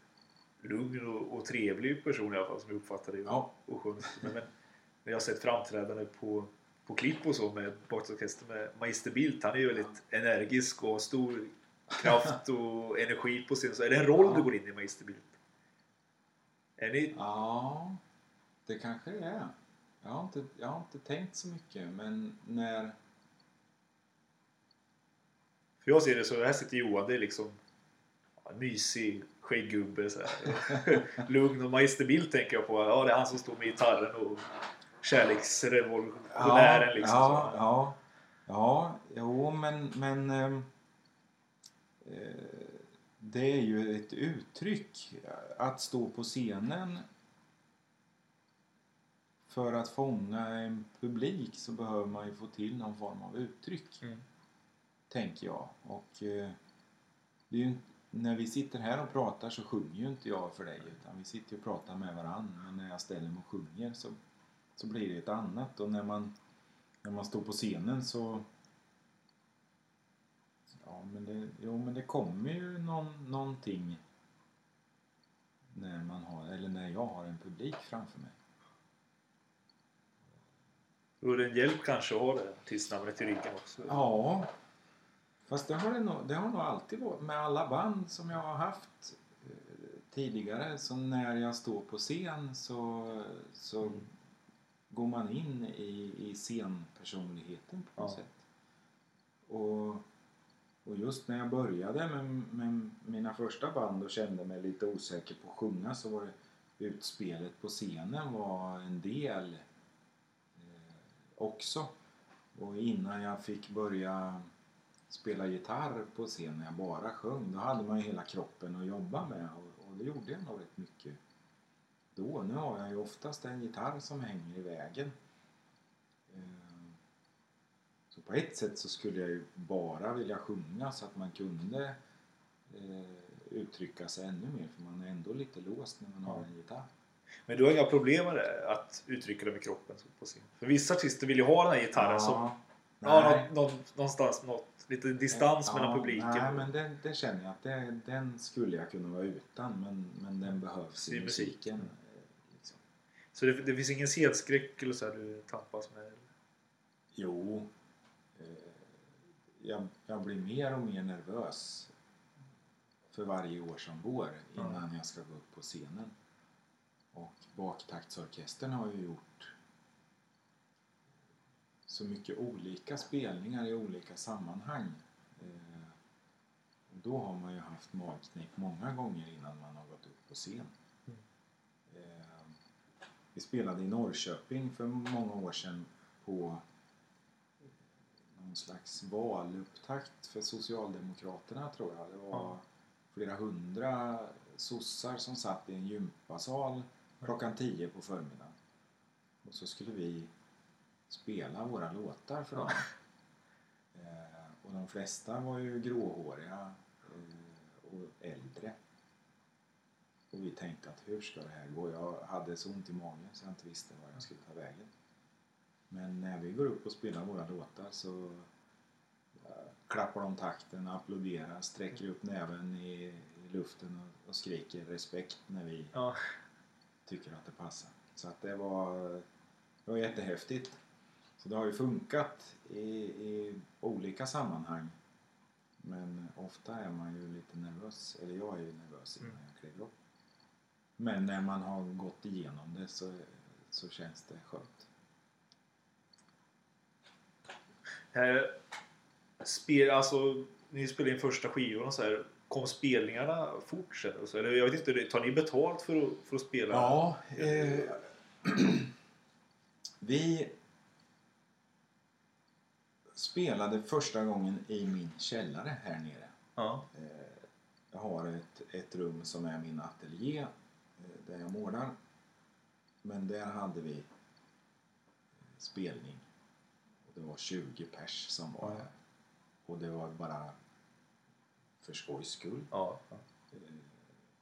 lugn och, och trevlig person i alla fall som jag uppfattar dig. Ja. Och sjöng. Men, men jag har sett framträdande på, på klipp och så med bakåtorkester med Magister Bildt, han är ju väldigt energisk och har stor kraft och energi på scen. Så är det en roll Ja. du går in i Magister Bildt? Är ni... Ja, det kanske det är. Jag har, inte, jag har inte tänkt så mycket, men när... För jag ser det så, här sitter Johan, det är liksom ja, en mysig skägggubbe. Så här. Lugn och Magister Bildt tänker jag på. Ja, det är han som står med gitarren och kärleksrevolutionären liksom. ja, Så. ja, ja, jo, men, men ehm, eh, det är ju ett uttryck att stå på scenen för att fånga en publik så behöver man ju få till någon form av uttryck. Mm. Tänker jag. Och eh, ju, när vi sitter här och pratar så sjunger ju inte jag för dig utan vi sitter och pratar med varandra. Men när jag ställer mig och sjunger så, så blir det ett annat. Och när man, när man står på scenen så Ja, men det, jo, men det kommer ju någon, någonting när man har, eller när jag har en publik framför mig. Det en hjälp kanske att ha det artistnamnet i ryggen också. Ja, fast det har, det, nog, det har nog alltid varit med alla band som jag har haft eh, tidigare. Så när jag står på scen så, så går man in i, i scenpersonligheten på något Ja. sätt. Och, och just när jag började med, med mina första band och kände mig lite osäker på att sjunga så var det utspelet på scenen var en del eh, också. Och innan jag fick börja spela gitarr på scen när jag bara sjöng, då hade man ju hela kroppen att jobba med och, och det gjorde jag nog rätt mycket då. Nu har jag ju oftast en gitarr som hänger i vägen. Eh, Så på ett sätt så skulle jag ju bara vilja sjunga så att man kunde eh, uttrycka sig ännu mer för man är ändå lite låst när man har en gitarr. Men du har inga problem med det? Att uttrycka det med kroppen på scen? För vissa artister vill ju ha den här gitarren som... Ja, något, någonstans något, lite distans mellan Ja, publiken. Nej, men det, det känner jag att det, den skulle jag kunna vara utan men, men den behövs i I musik. musiken. eh, Liksom. Så det, det finns ingen scenskräck eller så här du tampas med? Jo, eh, jag, jag blir mer och mer nervös för varje år som går innan jag ska gå upp på scenen. Och baktaktsorkestern har ju gjort så mycket olika spelningar i olika sammanhang. Eh, och då har man ju haft magknip många gånger innan man har gått upp på scen. Eh, vi spelade i Norrköping för många år sedan på någon slags valupptakt för Socialdemokraterna tror jag. Det var flera hundra sossar som satt i en gympasal klockan 10 på förmiddagen. Och så skulle vi spela våra låtar för dem. Eh, och de flesta var ju gråhåriga eh, och äldre. Och vi tänkte att hur ska det här gå? Jag hade så ont i magen så jag inte visste var jag skulle ta vägen. Men när vi går upp och spelar våra låtar så klappar de takten, applåderar, sträcker upp näven i, i luften och, och skriker respekt när vi Ja. tycker att det passar. Så att det var, det var jättehäftigt. Så det har ju funkat i, i olika sammanhang. Men ofta är man ju lite nervös, eller jag är ju nervös innan Mm. jag kliver upp. Men när man har gått igenom det så, så känns det skönt. Eh, spel, alltså, ni spelade in första och så här. Kom spelningarna fort sen? Eller jag vet inte, tar ni betalt för att, för att spela? Ja, eh, vi spelade första gången i min källare här nere. Ja. Eh, Jag har ett, ett rum som är min ateljé eh, där jag målar. Men där hade vi eh, spelning. Och det var 20 pers som var här. Och det var bara för skojs skull. Ja.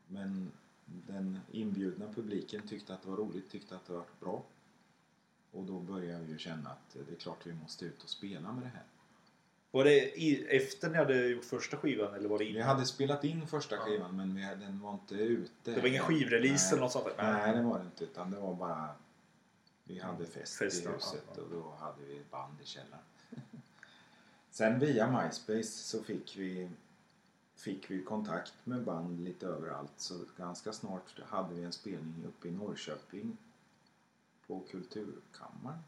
Men den inbjudna publiken tyckte att det var roligt, tyckte att det var bra. Och då började vi ju känna att det är klart vi måste ut och spela med det här. Var det i, efter ni hade gjort första skivan eller var det Vi innan? hade spelat in första Ja. skivan men vi, den var inte ute. Det var ingen skivrelease Nej. eller något sånt där? Nej, det var det inte. Utan det var bara... Vi hade fest, Fest, i ja, huset ja, ja. och då hade vi band i källaren. Sen via MySpace så fick vi, fick vi kontakt med band lite överallt. Så ganska snart hade vi en spelning uppe i Norrköping på Kulturkammaren.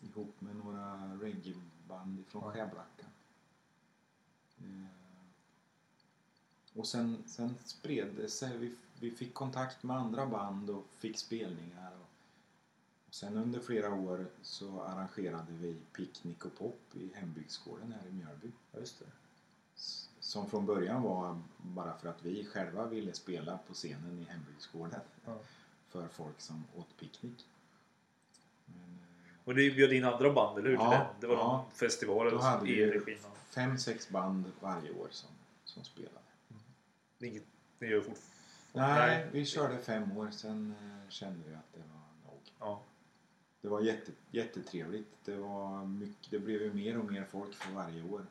Ihop med några reggaeband ifrån Ja. Skärblacka. Eh, och sen, sen spred det sig. Vi, vi fick kontakt med andra band och fick spelningar. Och, och sen under flera år så arrangerade vi picknick och pop i hembygdsgården här i Mjölby. Just det. Som från början var bara för att vi själva ville spela på scenen i hembygdsgården Ja. För folk som åt picknick. Men, eh, Och ni bjöd in andra band, eller hur? Ja? Det var ja. någon festival eller Då hade i regin. fem, sex band varje år som, som spelade. Är Inget ni gör fortfarande? Nej, vi körde fem år. Sen eh, kände vi att det var nog. Ja. Det var jätte, jättetrevligt. Det, var mycket, det blev ju mer och mer folk för varje år.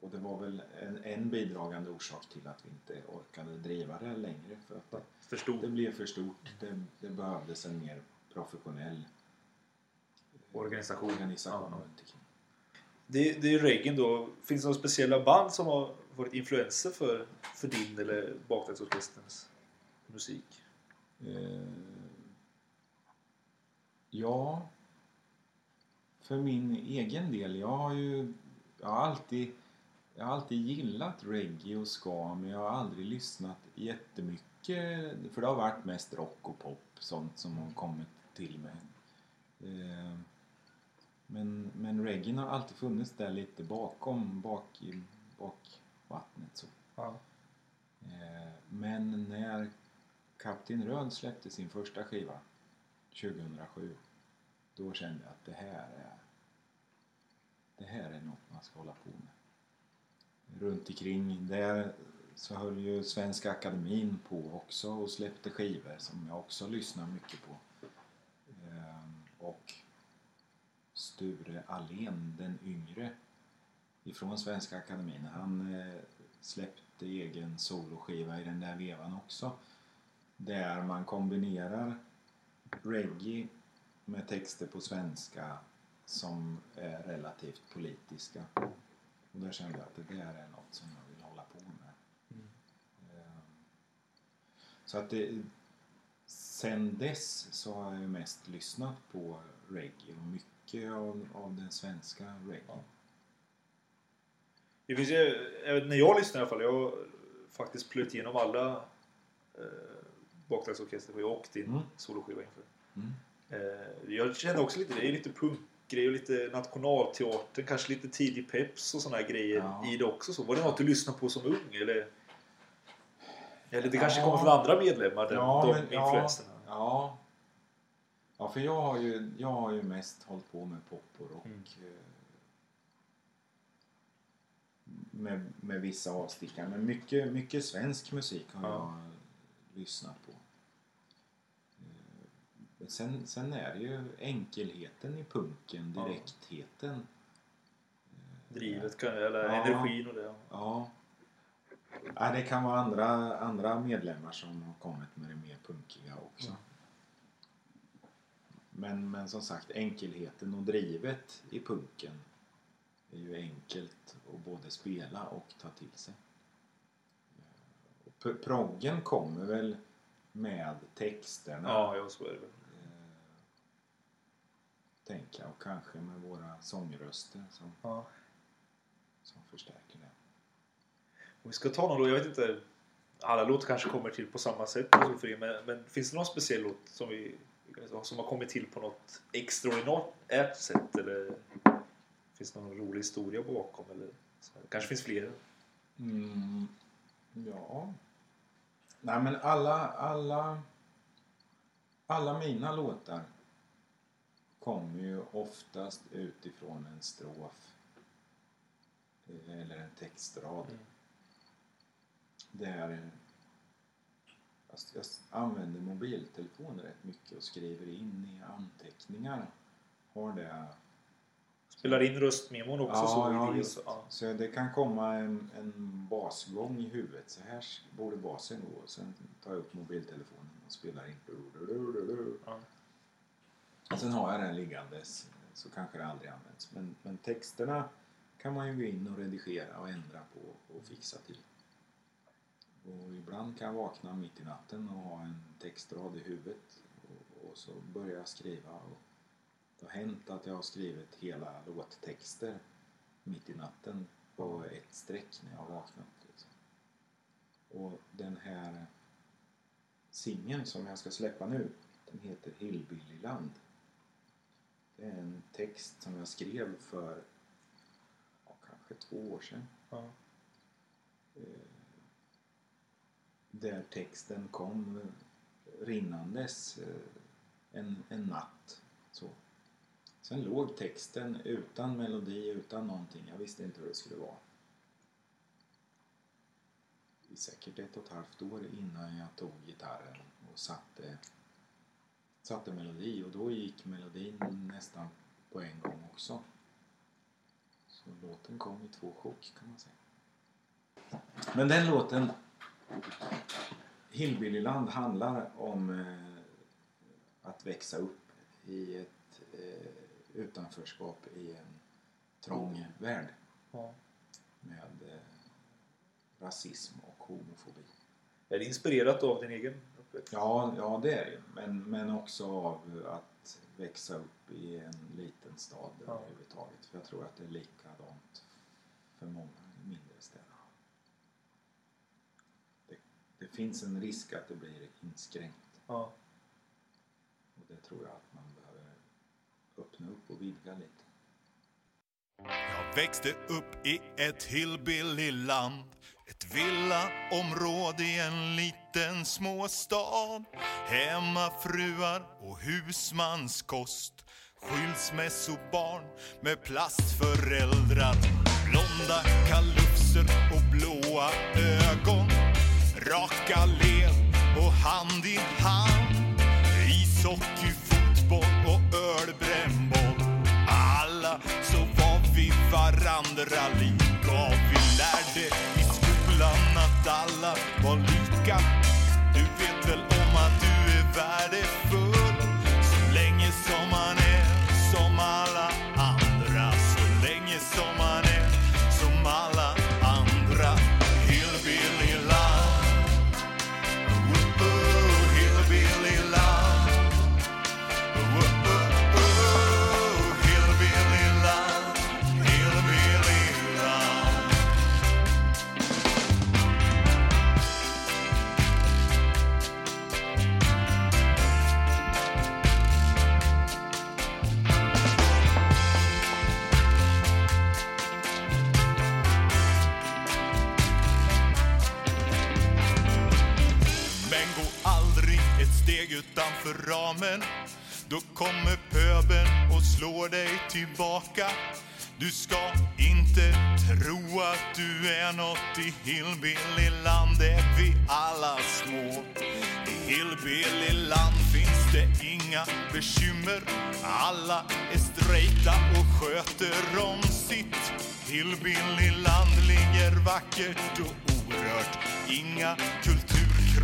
Och det var väl en, en bidragande orsak till att vi inte orkade driva det längre. För att det, Förstod. det blev för stort. Det, det behövdes en mer professionell Organisation. organisation Ja. runt omkring. Det, det är reggae då. Finns det några speciella band som har varit influenser för, för din eller Bakverksorkesterns musik? Eh, ja, för min egen del. Jag har ju jag har alltid, jag har alltid gillat reggae och ska men jag har aldrig lyssnat jättemycket. För det har varit mest rock och pop, sånt som har kommit till mig. Eh, men, men reggae har alltid funnits där lite bakom, bak i bak vattnet så. Ja. Eh, Men när Kapten Röd släppte sin första skiva 2007 då kände jag att det här är det här är något man ska hålla på med. Runt omkring där så höll ju Svenska Akademin på också och släppte skivor som jag också lyssnar mycket på. Ehm, och Sture Allén, den yngre ifrån Svenska Akademin, han eh, släppte egen soloskiva i den där vevan också. Där man kombinerar reggae med texter på svenska som är relativt politiska. Och där kände jag att det där är något som jag vill hålla på med. Eh, Så att det, sen dess så har jag ju mest lyssnat på reggae och mycket av, av den svenska reggae. Det finns ju, jag när jag lyssnar i alla fall, jag har faktiskt plöjt igenom alla eh, Bakverksorkester och din Mm. soloskiva inför. Mm. Eh, jag känner också lite det är lite punkgrej och lite nationalteater, kanske lite tidig peps och såna här grejer Ja. i det också. Så var det något du lyssnade på som ung eller? Eller det kanske Ja. kommer från andra medlemmar, den, Ja, de men- ja. influenserna? Ja. Ja, för jag har ju, jag har ju mest hållit på med pop och rock. Mm. eh, Med, med vissa avstickare. Men mycket, mycket svensk musik har Ja. jag lyssnat på. Eh, sen, sen är det ju enkelheten i punken, direktheten. Drivet kan, eller Ja. energin och det. Ja. ja. Det kan vara andra, andra medlemmar som har kommit med det mer punkiga också. Mm. Men, men som sagt, enkelheten och drivet i punken är ju enkelt att både spela och ta till sig. P- Proggen kommer väl med texterna, Ja, ja, så är det väl. Jag. Och kanske med våra sångröster som, Ja. som förstärker det. Om vi ska ta någon då, jag vet inte. Alla låtar kanske kommer till på samma sätt men, men finns det någon speciell låt som, vi, som har kommit till på något extraordinärt sätt? Eller finns det någon rolig historia bakom? Eller så här? kanske finns fler? Mm, ja. Nej men alla, alla, alla mina låtar kommer ju oftast utifrån en strof eh, eller en textrad. Mm. Där jag, använder mobiltelefon rätt mycket och skriver in i anteckningar. Har det Spelar in röstmemon också Ja, så. ja, det, ja. Så det kan komma en, en basgång i huvudet. Så här borde basen gå. Sen tar jag upp mobiltelefonen och spelar in. Ja. Sen har jag den liggandes så kanske det aldrig används. Men, men texterna kan man ju gå in och redigera och ändra på och fixa till. Och ibland kan jag vakna mitt i natten och ha en textrad i huvudet och, och så börjar jag skriva. Och det har hänt att jag har skrivit hela låttexter mitt i natten på ett streck när jag har vaknat. Liksom. Och den här singeln som jag ska släppa nu, den heter Hillbillyland. Det är en text som jag skrev för ja, kanske två år sedan. Ja. Eh, där texten kom rinnandes eh, en, en natt. Så. Sen låg texten utan melodi, utan någonting. Jag visste inte hur det skulle vara. I säkert ett och ett halvt år innan jag tog gitarren och satte, satte melodi. Och då gick melodin nästan på en gång också. Så låten kom i två chock kan man säga. Men den låten, Hillbillyland, handlar om eh, att växa upp i ett eh, utanförskap i en trång värld Ja. med eh, rasism och homofobi. Är det inspirerat av din egen uppväxt? Ja, ja det är det ju. Men, men också av att växa upp i en liten stad Ja. överhuvudtaget. För jag tror att det är likadant för många mindre städer. Det, det finns en risk att det blir inskränkt. Ja. Och det tror jag att man behöver öppna upp och vidga lite. Jag växte upp i ett hillbillyland Ett villaområde i en liten småstad. Hemmafruar och husmanskost. Skilsmässobarn med plastföräldrar. Blonda kalufser och blåa ögon. Raka led och hand i hand. Ishockey, fotboll för ramen. Då kommer pöben och slår dig tillbaka. Du ska inte tro att du är nåt i hillbillyland är vi alla små. I hillbillyland finns det inga bekymmer. Alla är strejta och sköter om sitt. Hillbillyland ligger vackert och orört. Inga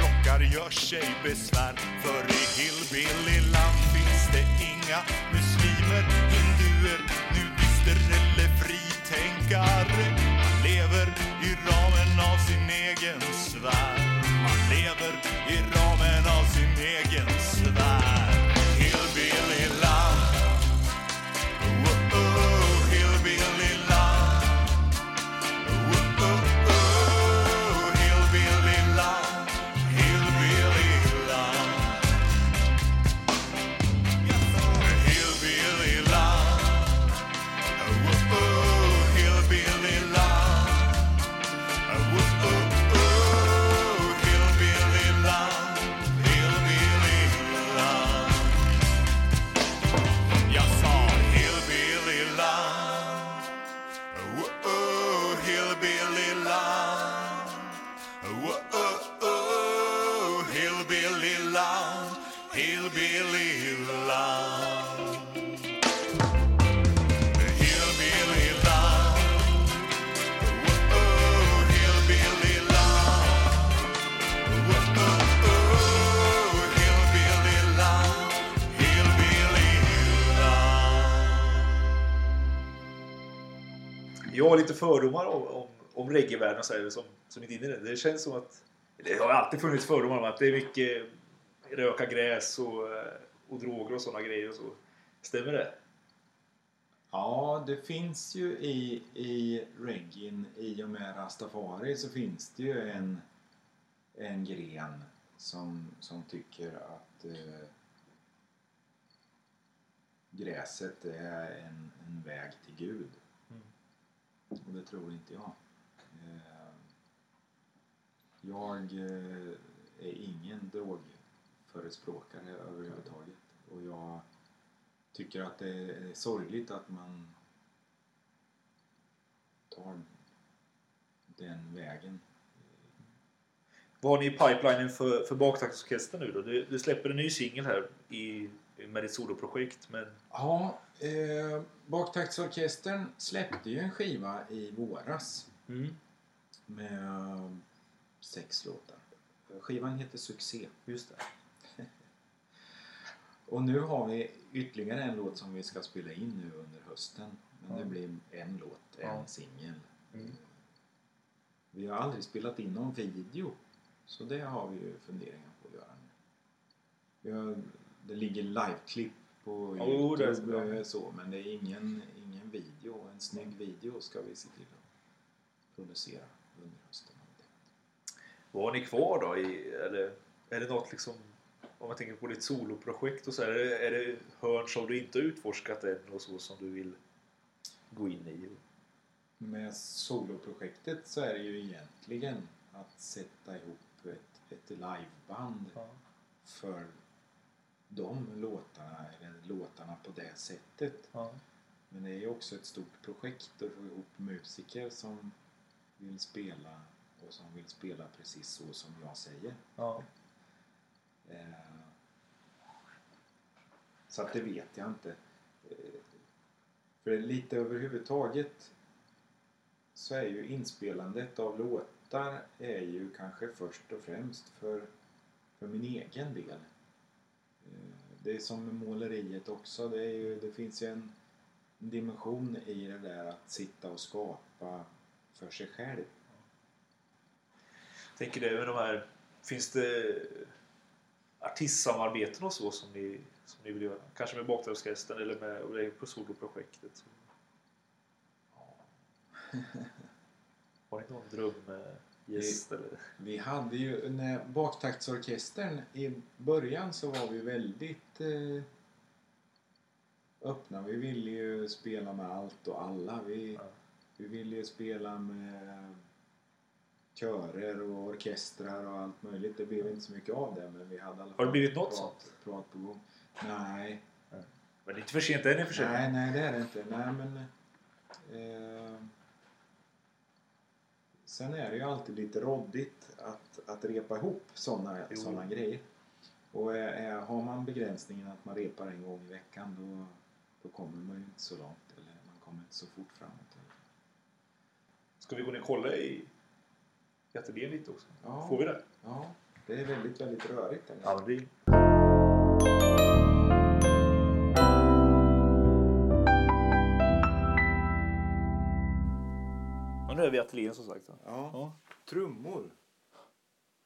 Rockar gör sig besvär. För i hillbillyland finns det inga muslimer, hinduer, nudister eller fritänkare. Man lever i ramen av sin egen sfär. Lite fördomar om, om, om reggaevärlden och så här, som, som inte är inne i det. Det känns som att... Det har alltid funnits fördomar om att det är mycket röka gräs och, eh, och droger och sådana grejer och så. Stämmer det? Ja, det finns ju i, i reggaen, i och med rastafari, så finns det ju en, en gren som, som tycker att eh, gräset är en, en väg till Gud. Och det tror inte jag. Eh, jag eh, är ingen drogförespråkare överhuvudtaget. Och jag tycker att det är sorgligt att man tar den vägen. Vad har ni i pipelinen för, för baktaktsorkestern nu då? Du, du släpper en ny singel här i, med ditt soloprojekt. Men Ja, eh, Baktaktsorkestern släppte ju en skiva i våras mm, med eh, sex låtar. Skivan heter Succé. just det. Och nu har vi ytterligare en låt som vi ska spela in nu under hösten. Men Ja. det blir en låt, en Ja. singel. Mm. Vi har aldrig spelat in någon video. Så det har vi ju funderingar på att göra nu. Det ligger liveklipp på Ja, Youtube bra. eh, så, men det är ingen, ingen video. En snygg video ska vi se till att producera under hösten. Vad har ni kvar då? I, eller, är det något liksom... Om man tänker på ditt soloprojekt och så. Är det, är det hörn som du inte utforskat än och så som du vill gå in i? Med soloprojektet så är det ju egentligen att sätta ihop ett, ett liveband Ja. för de låtarna, eller låtarna på det sättet. Ja. Men det är ju också ett stort projekt att få ihop musiker som vill spela och som vill spela precis så som jag säger. Ja. Eh, Så att det vet jag inte. Eh, För lite överhuvudtaget så är ju inspelandet av låtar är ju kanske först och främst för, för min egen del. Eh, Det är som med måleriet också. Det, är ju, det finns ju en dimension i det där att sitta och skapa för sig själv. Tänker det med de här... Finns det artistsamarbeten och så som ni, som ni vill göra? Kanske med Baktaktsorkestern eller med på soloprojektet? Har ni någon drömgäst eller? Vi hade ju, när baktaktsorkestern i början så var vi väldigt eh, öppna. Vi ville ju spela med allt och alla. Vi, Ja. vi ville ju spela med körer och orkestrar och allt möjligt. Det blev inte så mycket av det men vi hade alla Har det blivit något prat, sånt? prat på gång. Nej, Men det är inte för sent än i och för sig. nej, nej det är det inte. Nej men... Eh, sen är det ju alltid lite råddigt att, att repa ihop sådana såna grejer. Och är, har man begränsningen att man repar en gång i veckan då, då kommer man ju inte så långt. Eller man kommer inte så fort framåt. Ska vi gå ner och kolla i i ateljén lite också? Ja. Får vi det? Ja, det är väldigt, väldigt rörigt. där nere. Ja, det Och nu är vi i ateljén som sagt. Ja. Ja. Trummor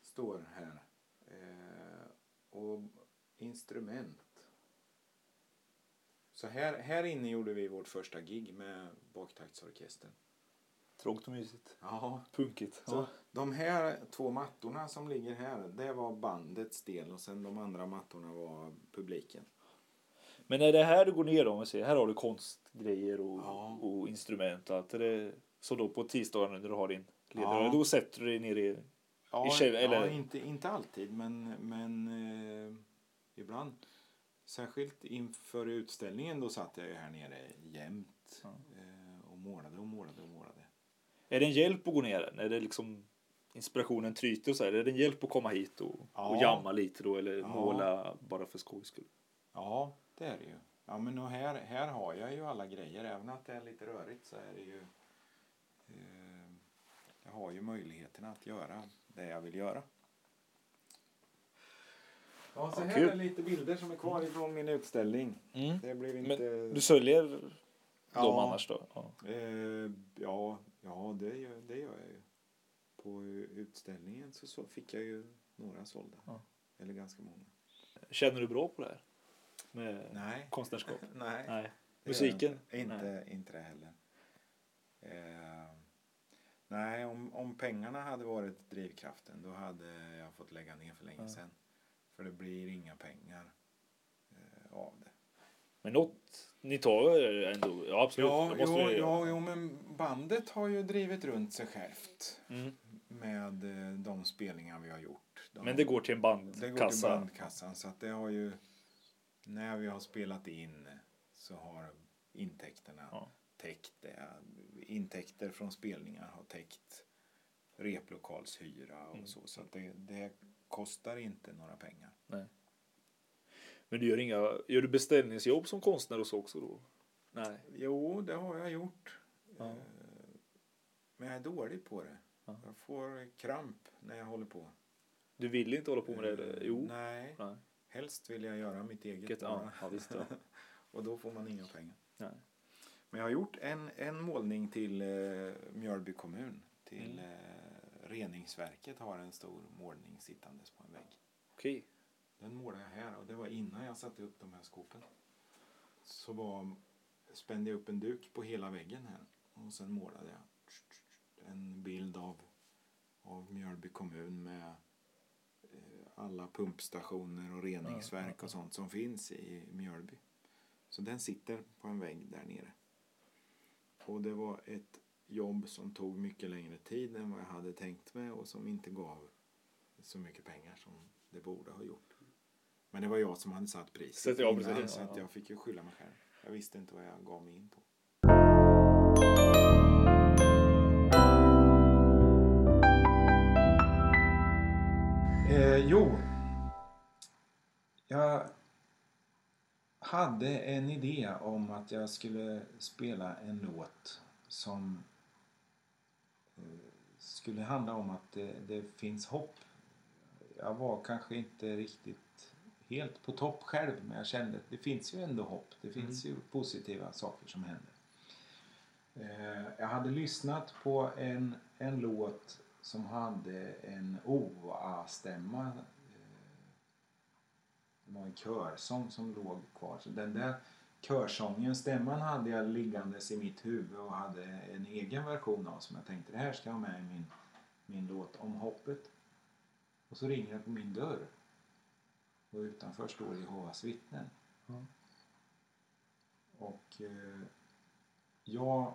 står här. Eh, och instrument. Så här, här inne gjorde vi vårt första gig med baktaktsorkestern. Trångt och mysigt. Ja. Punkigt. Så de här två mattorna som ligger här, det var bandets del och sen de andra mattorna var publiken. Men är det här du går ner då? Om ser, här har du konstgrejer och, Ja. och instrument och allt. Är det så då på tisdagen när du har din ledare, Ja. då sätter du dig ner i... Ja, I käll- eller- ja inte, inte alltid men, men eh, ibland. Särskilt inför utställningen då satt jag ju här nere jämt Ja. eh, och målade och målade och målade. Är det en hjälp att gå ner? Är det liksom inspirationen tryter och så här? Är det en hjälp att komma hit och, Ja. och jamma lite då eller Ja. måla bara för skojs skull? Ja, det är det ju. Ja, men här, här har jag ju alla grejer. Även att det är lite rörigt så är det ju... Eh, jag har ju möjligheterna att göra det jag vill göra. Ja, så Ja, här är lite bilder som är kvar ifrån min utställning. Mm. Det blev inte... Men du säljer De annars då? Ja. Eh, ja, ja det, gör, det gör jag ju. På utställningen så, så fick jag ju några sålda. Ja. Eller ganska många. Känner du bra på det här? Med Nej. konstnärskap? Nej. Nej. Musiken? Inte, inte, inte det heller. Eh, nej, om, om pengarna hade varit drivkraften då hade jag fått lägga ner för länge Ja. sedan. För det blir inga pengar eh, av det. Men något, ni tar ändå, ja absolut. Ja, jo, göra. ja, jo, men bandet har ju drivit runt sig självt Mm. med eh, de spelningar vi har gjort. De, Men det går till en det går till bandkassa? bandkassan så att det har ju när vi har spelat in så har intäkterna Ja. täckt det. Intäkter från spelningar har täckt replokalshyra och Mm. så. Så det, det kostar inte några pengar. Nej. Men du gör inga, gör du beställningsjobb som konstnär och så också då? Nej. Jo, det har jag gjort. Ja. Eh, Men jag är dålig på det. Ja. Jag får kramp när jag håller på. Du vill inte hålla på med det? eller? Eh, Jo. Nej, Nej. helst vill jag göra mitt eget ja, ja, visst, ja. Och då får man inga pengar. Nej. Men jag har gjort en, en målning till eh, Mjölby kommun. Till Mm. eh, reningsverket har en stor målning sittandes på en vägg. Okej. Den målade jag här och det var innan jag satte upp de här skåpen. Så var, spände jag upp en duk på hela väggen här och sen målade jag en bild av, av Mjölby kommun med eh, alla pumpstationer och reningsverk och sånt som finns i Mjölby. Så den sitter på en vägg där nere. Och det var ett jobb som tog mycket längre tid än vad jag hade tänkt mig och som inte gav så mycket pengar som det borde ha gjort. Men det var jag som hade satt priset Så att- ja, innan, så att ja. jag fick ju skylla mig själv. Jag visste inte vad jag gav mig in på. Eh, jo, jag hade en idé om att jag skulle spela en låt som eh, skulle handla om att det, det finns hopp. Jag var kanske inte riktigt helt på topp själv men jag kände att det finns ju ändå hopp. Det finns ju positiva saker som händer. Eh, jag hade lyssnat på en, en låt som hade en OA-stämma. Det var en körsång som låg kvar. Så den där körsången, stämman hade jag liggandes i mitt huvud och hade en egen version av som jag tänkte det här ska jag ha med i min, min låt om hoppet. Och så ringer det på min dörr. Och utanför står Jehovas vittnen. Och eh, jag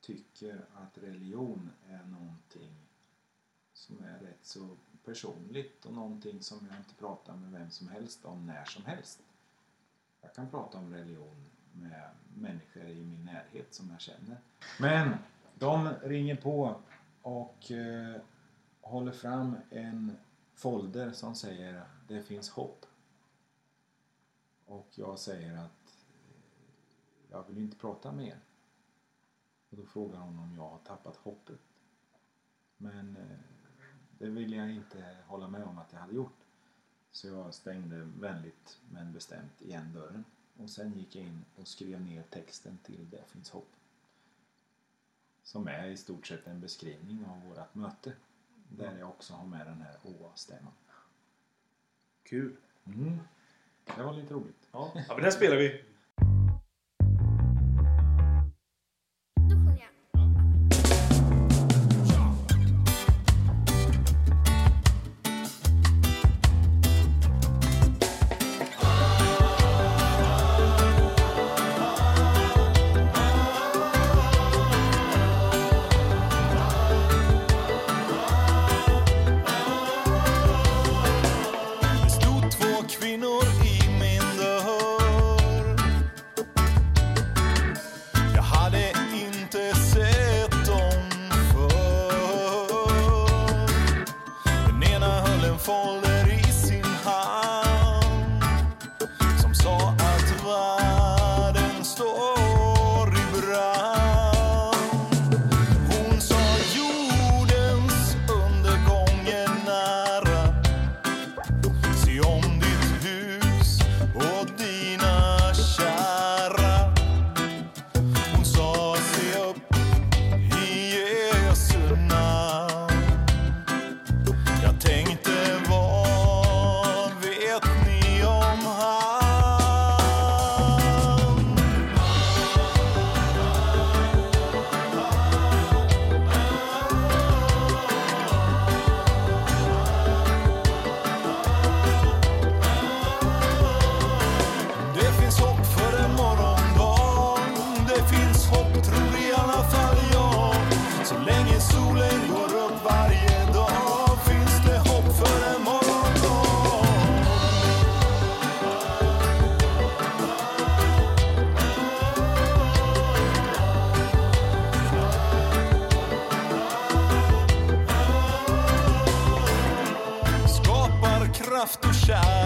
tycker att religion är någonting som är rätt så personligt och någonting som jag inte pratar med vem som helst om när som helst. Jag kan prata om religion med människor i min närhet som jag känner. Men de ringer på och eh, håller fram en folder som säger det finns hopp. Och jag säger att eh, jag vill inte prata med er. Och då frågar hon om jag har tappat hoppet. Men eh, det vill jag inte hålla med om att jag hade gjort. Så jag stängde vänligt men bestämt igen dörren. Och sen gick jag in och skrev ner texten till Det finns hopp. Som är i stort sett en beskrivning av vårt möte. Där jag också har med den här OA-stämman. Kul. Mm. Det var lite roligt. Ja, ja men den spelar vi. Kraft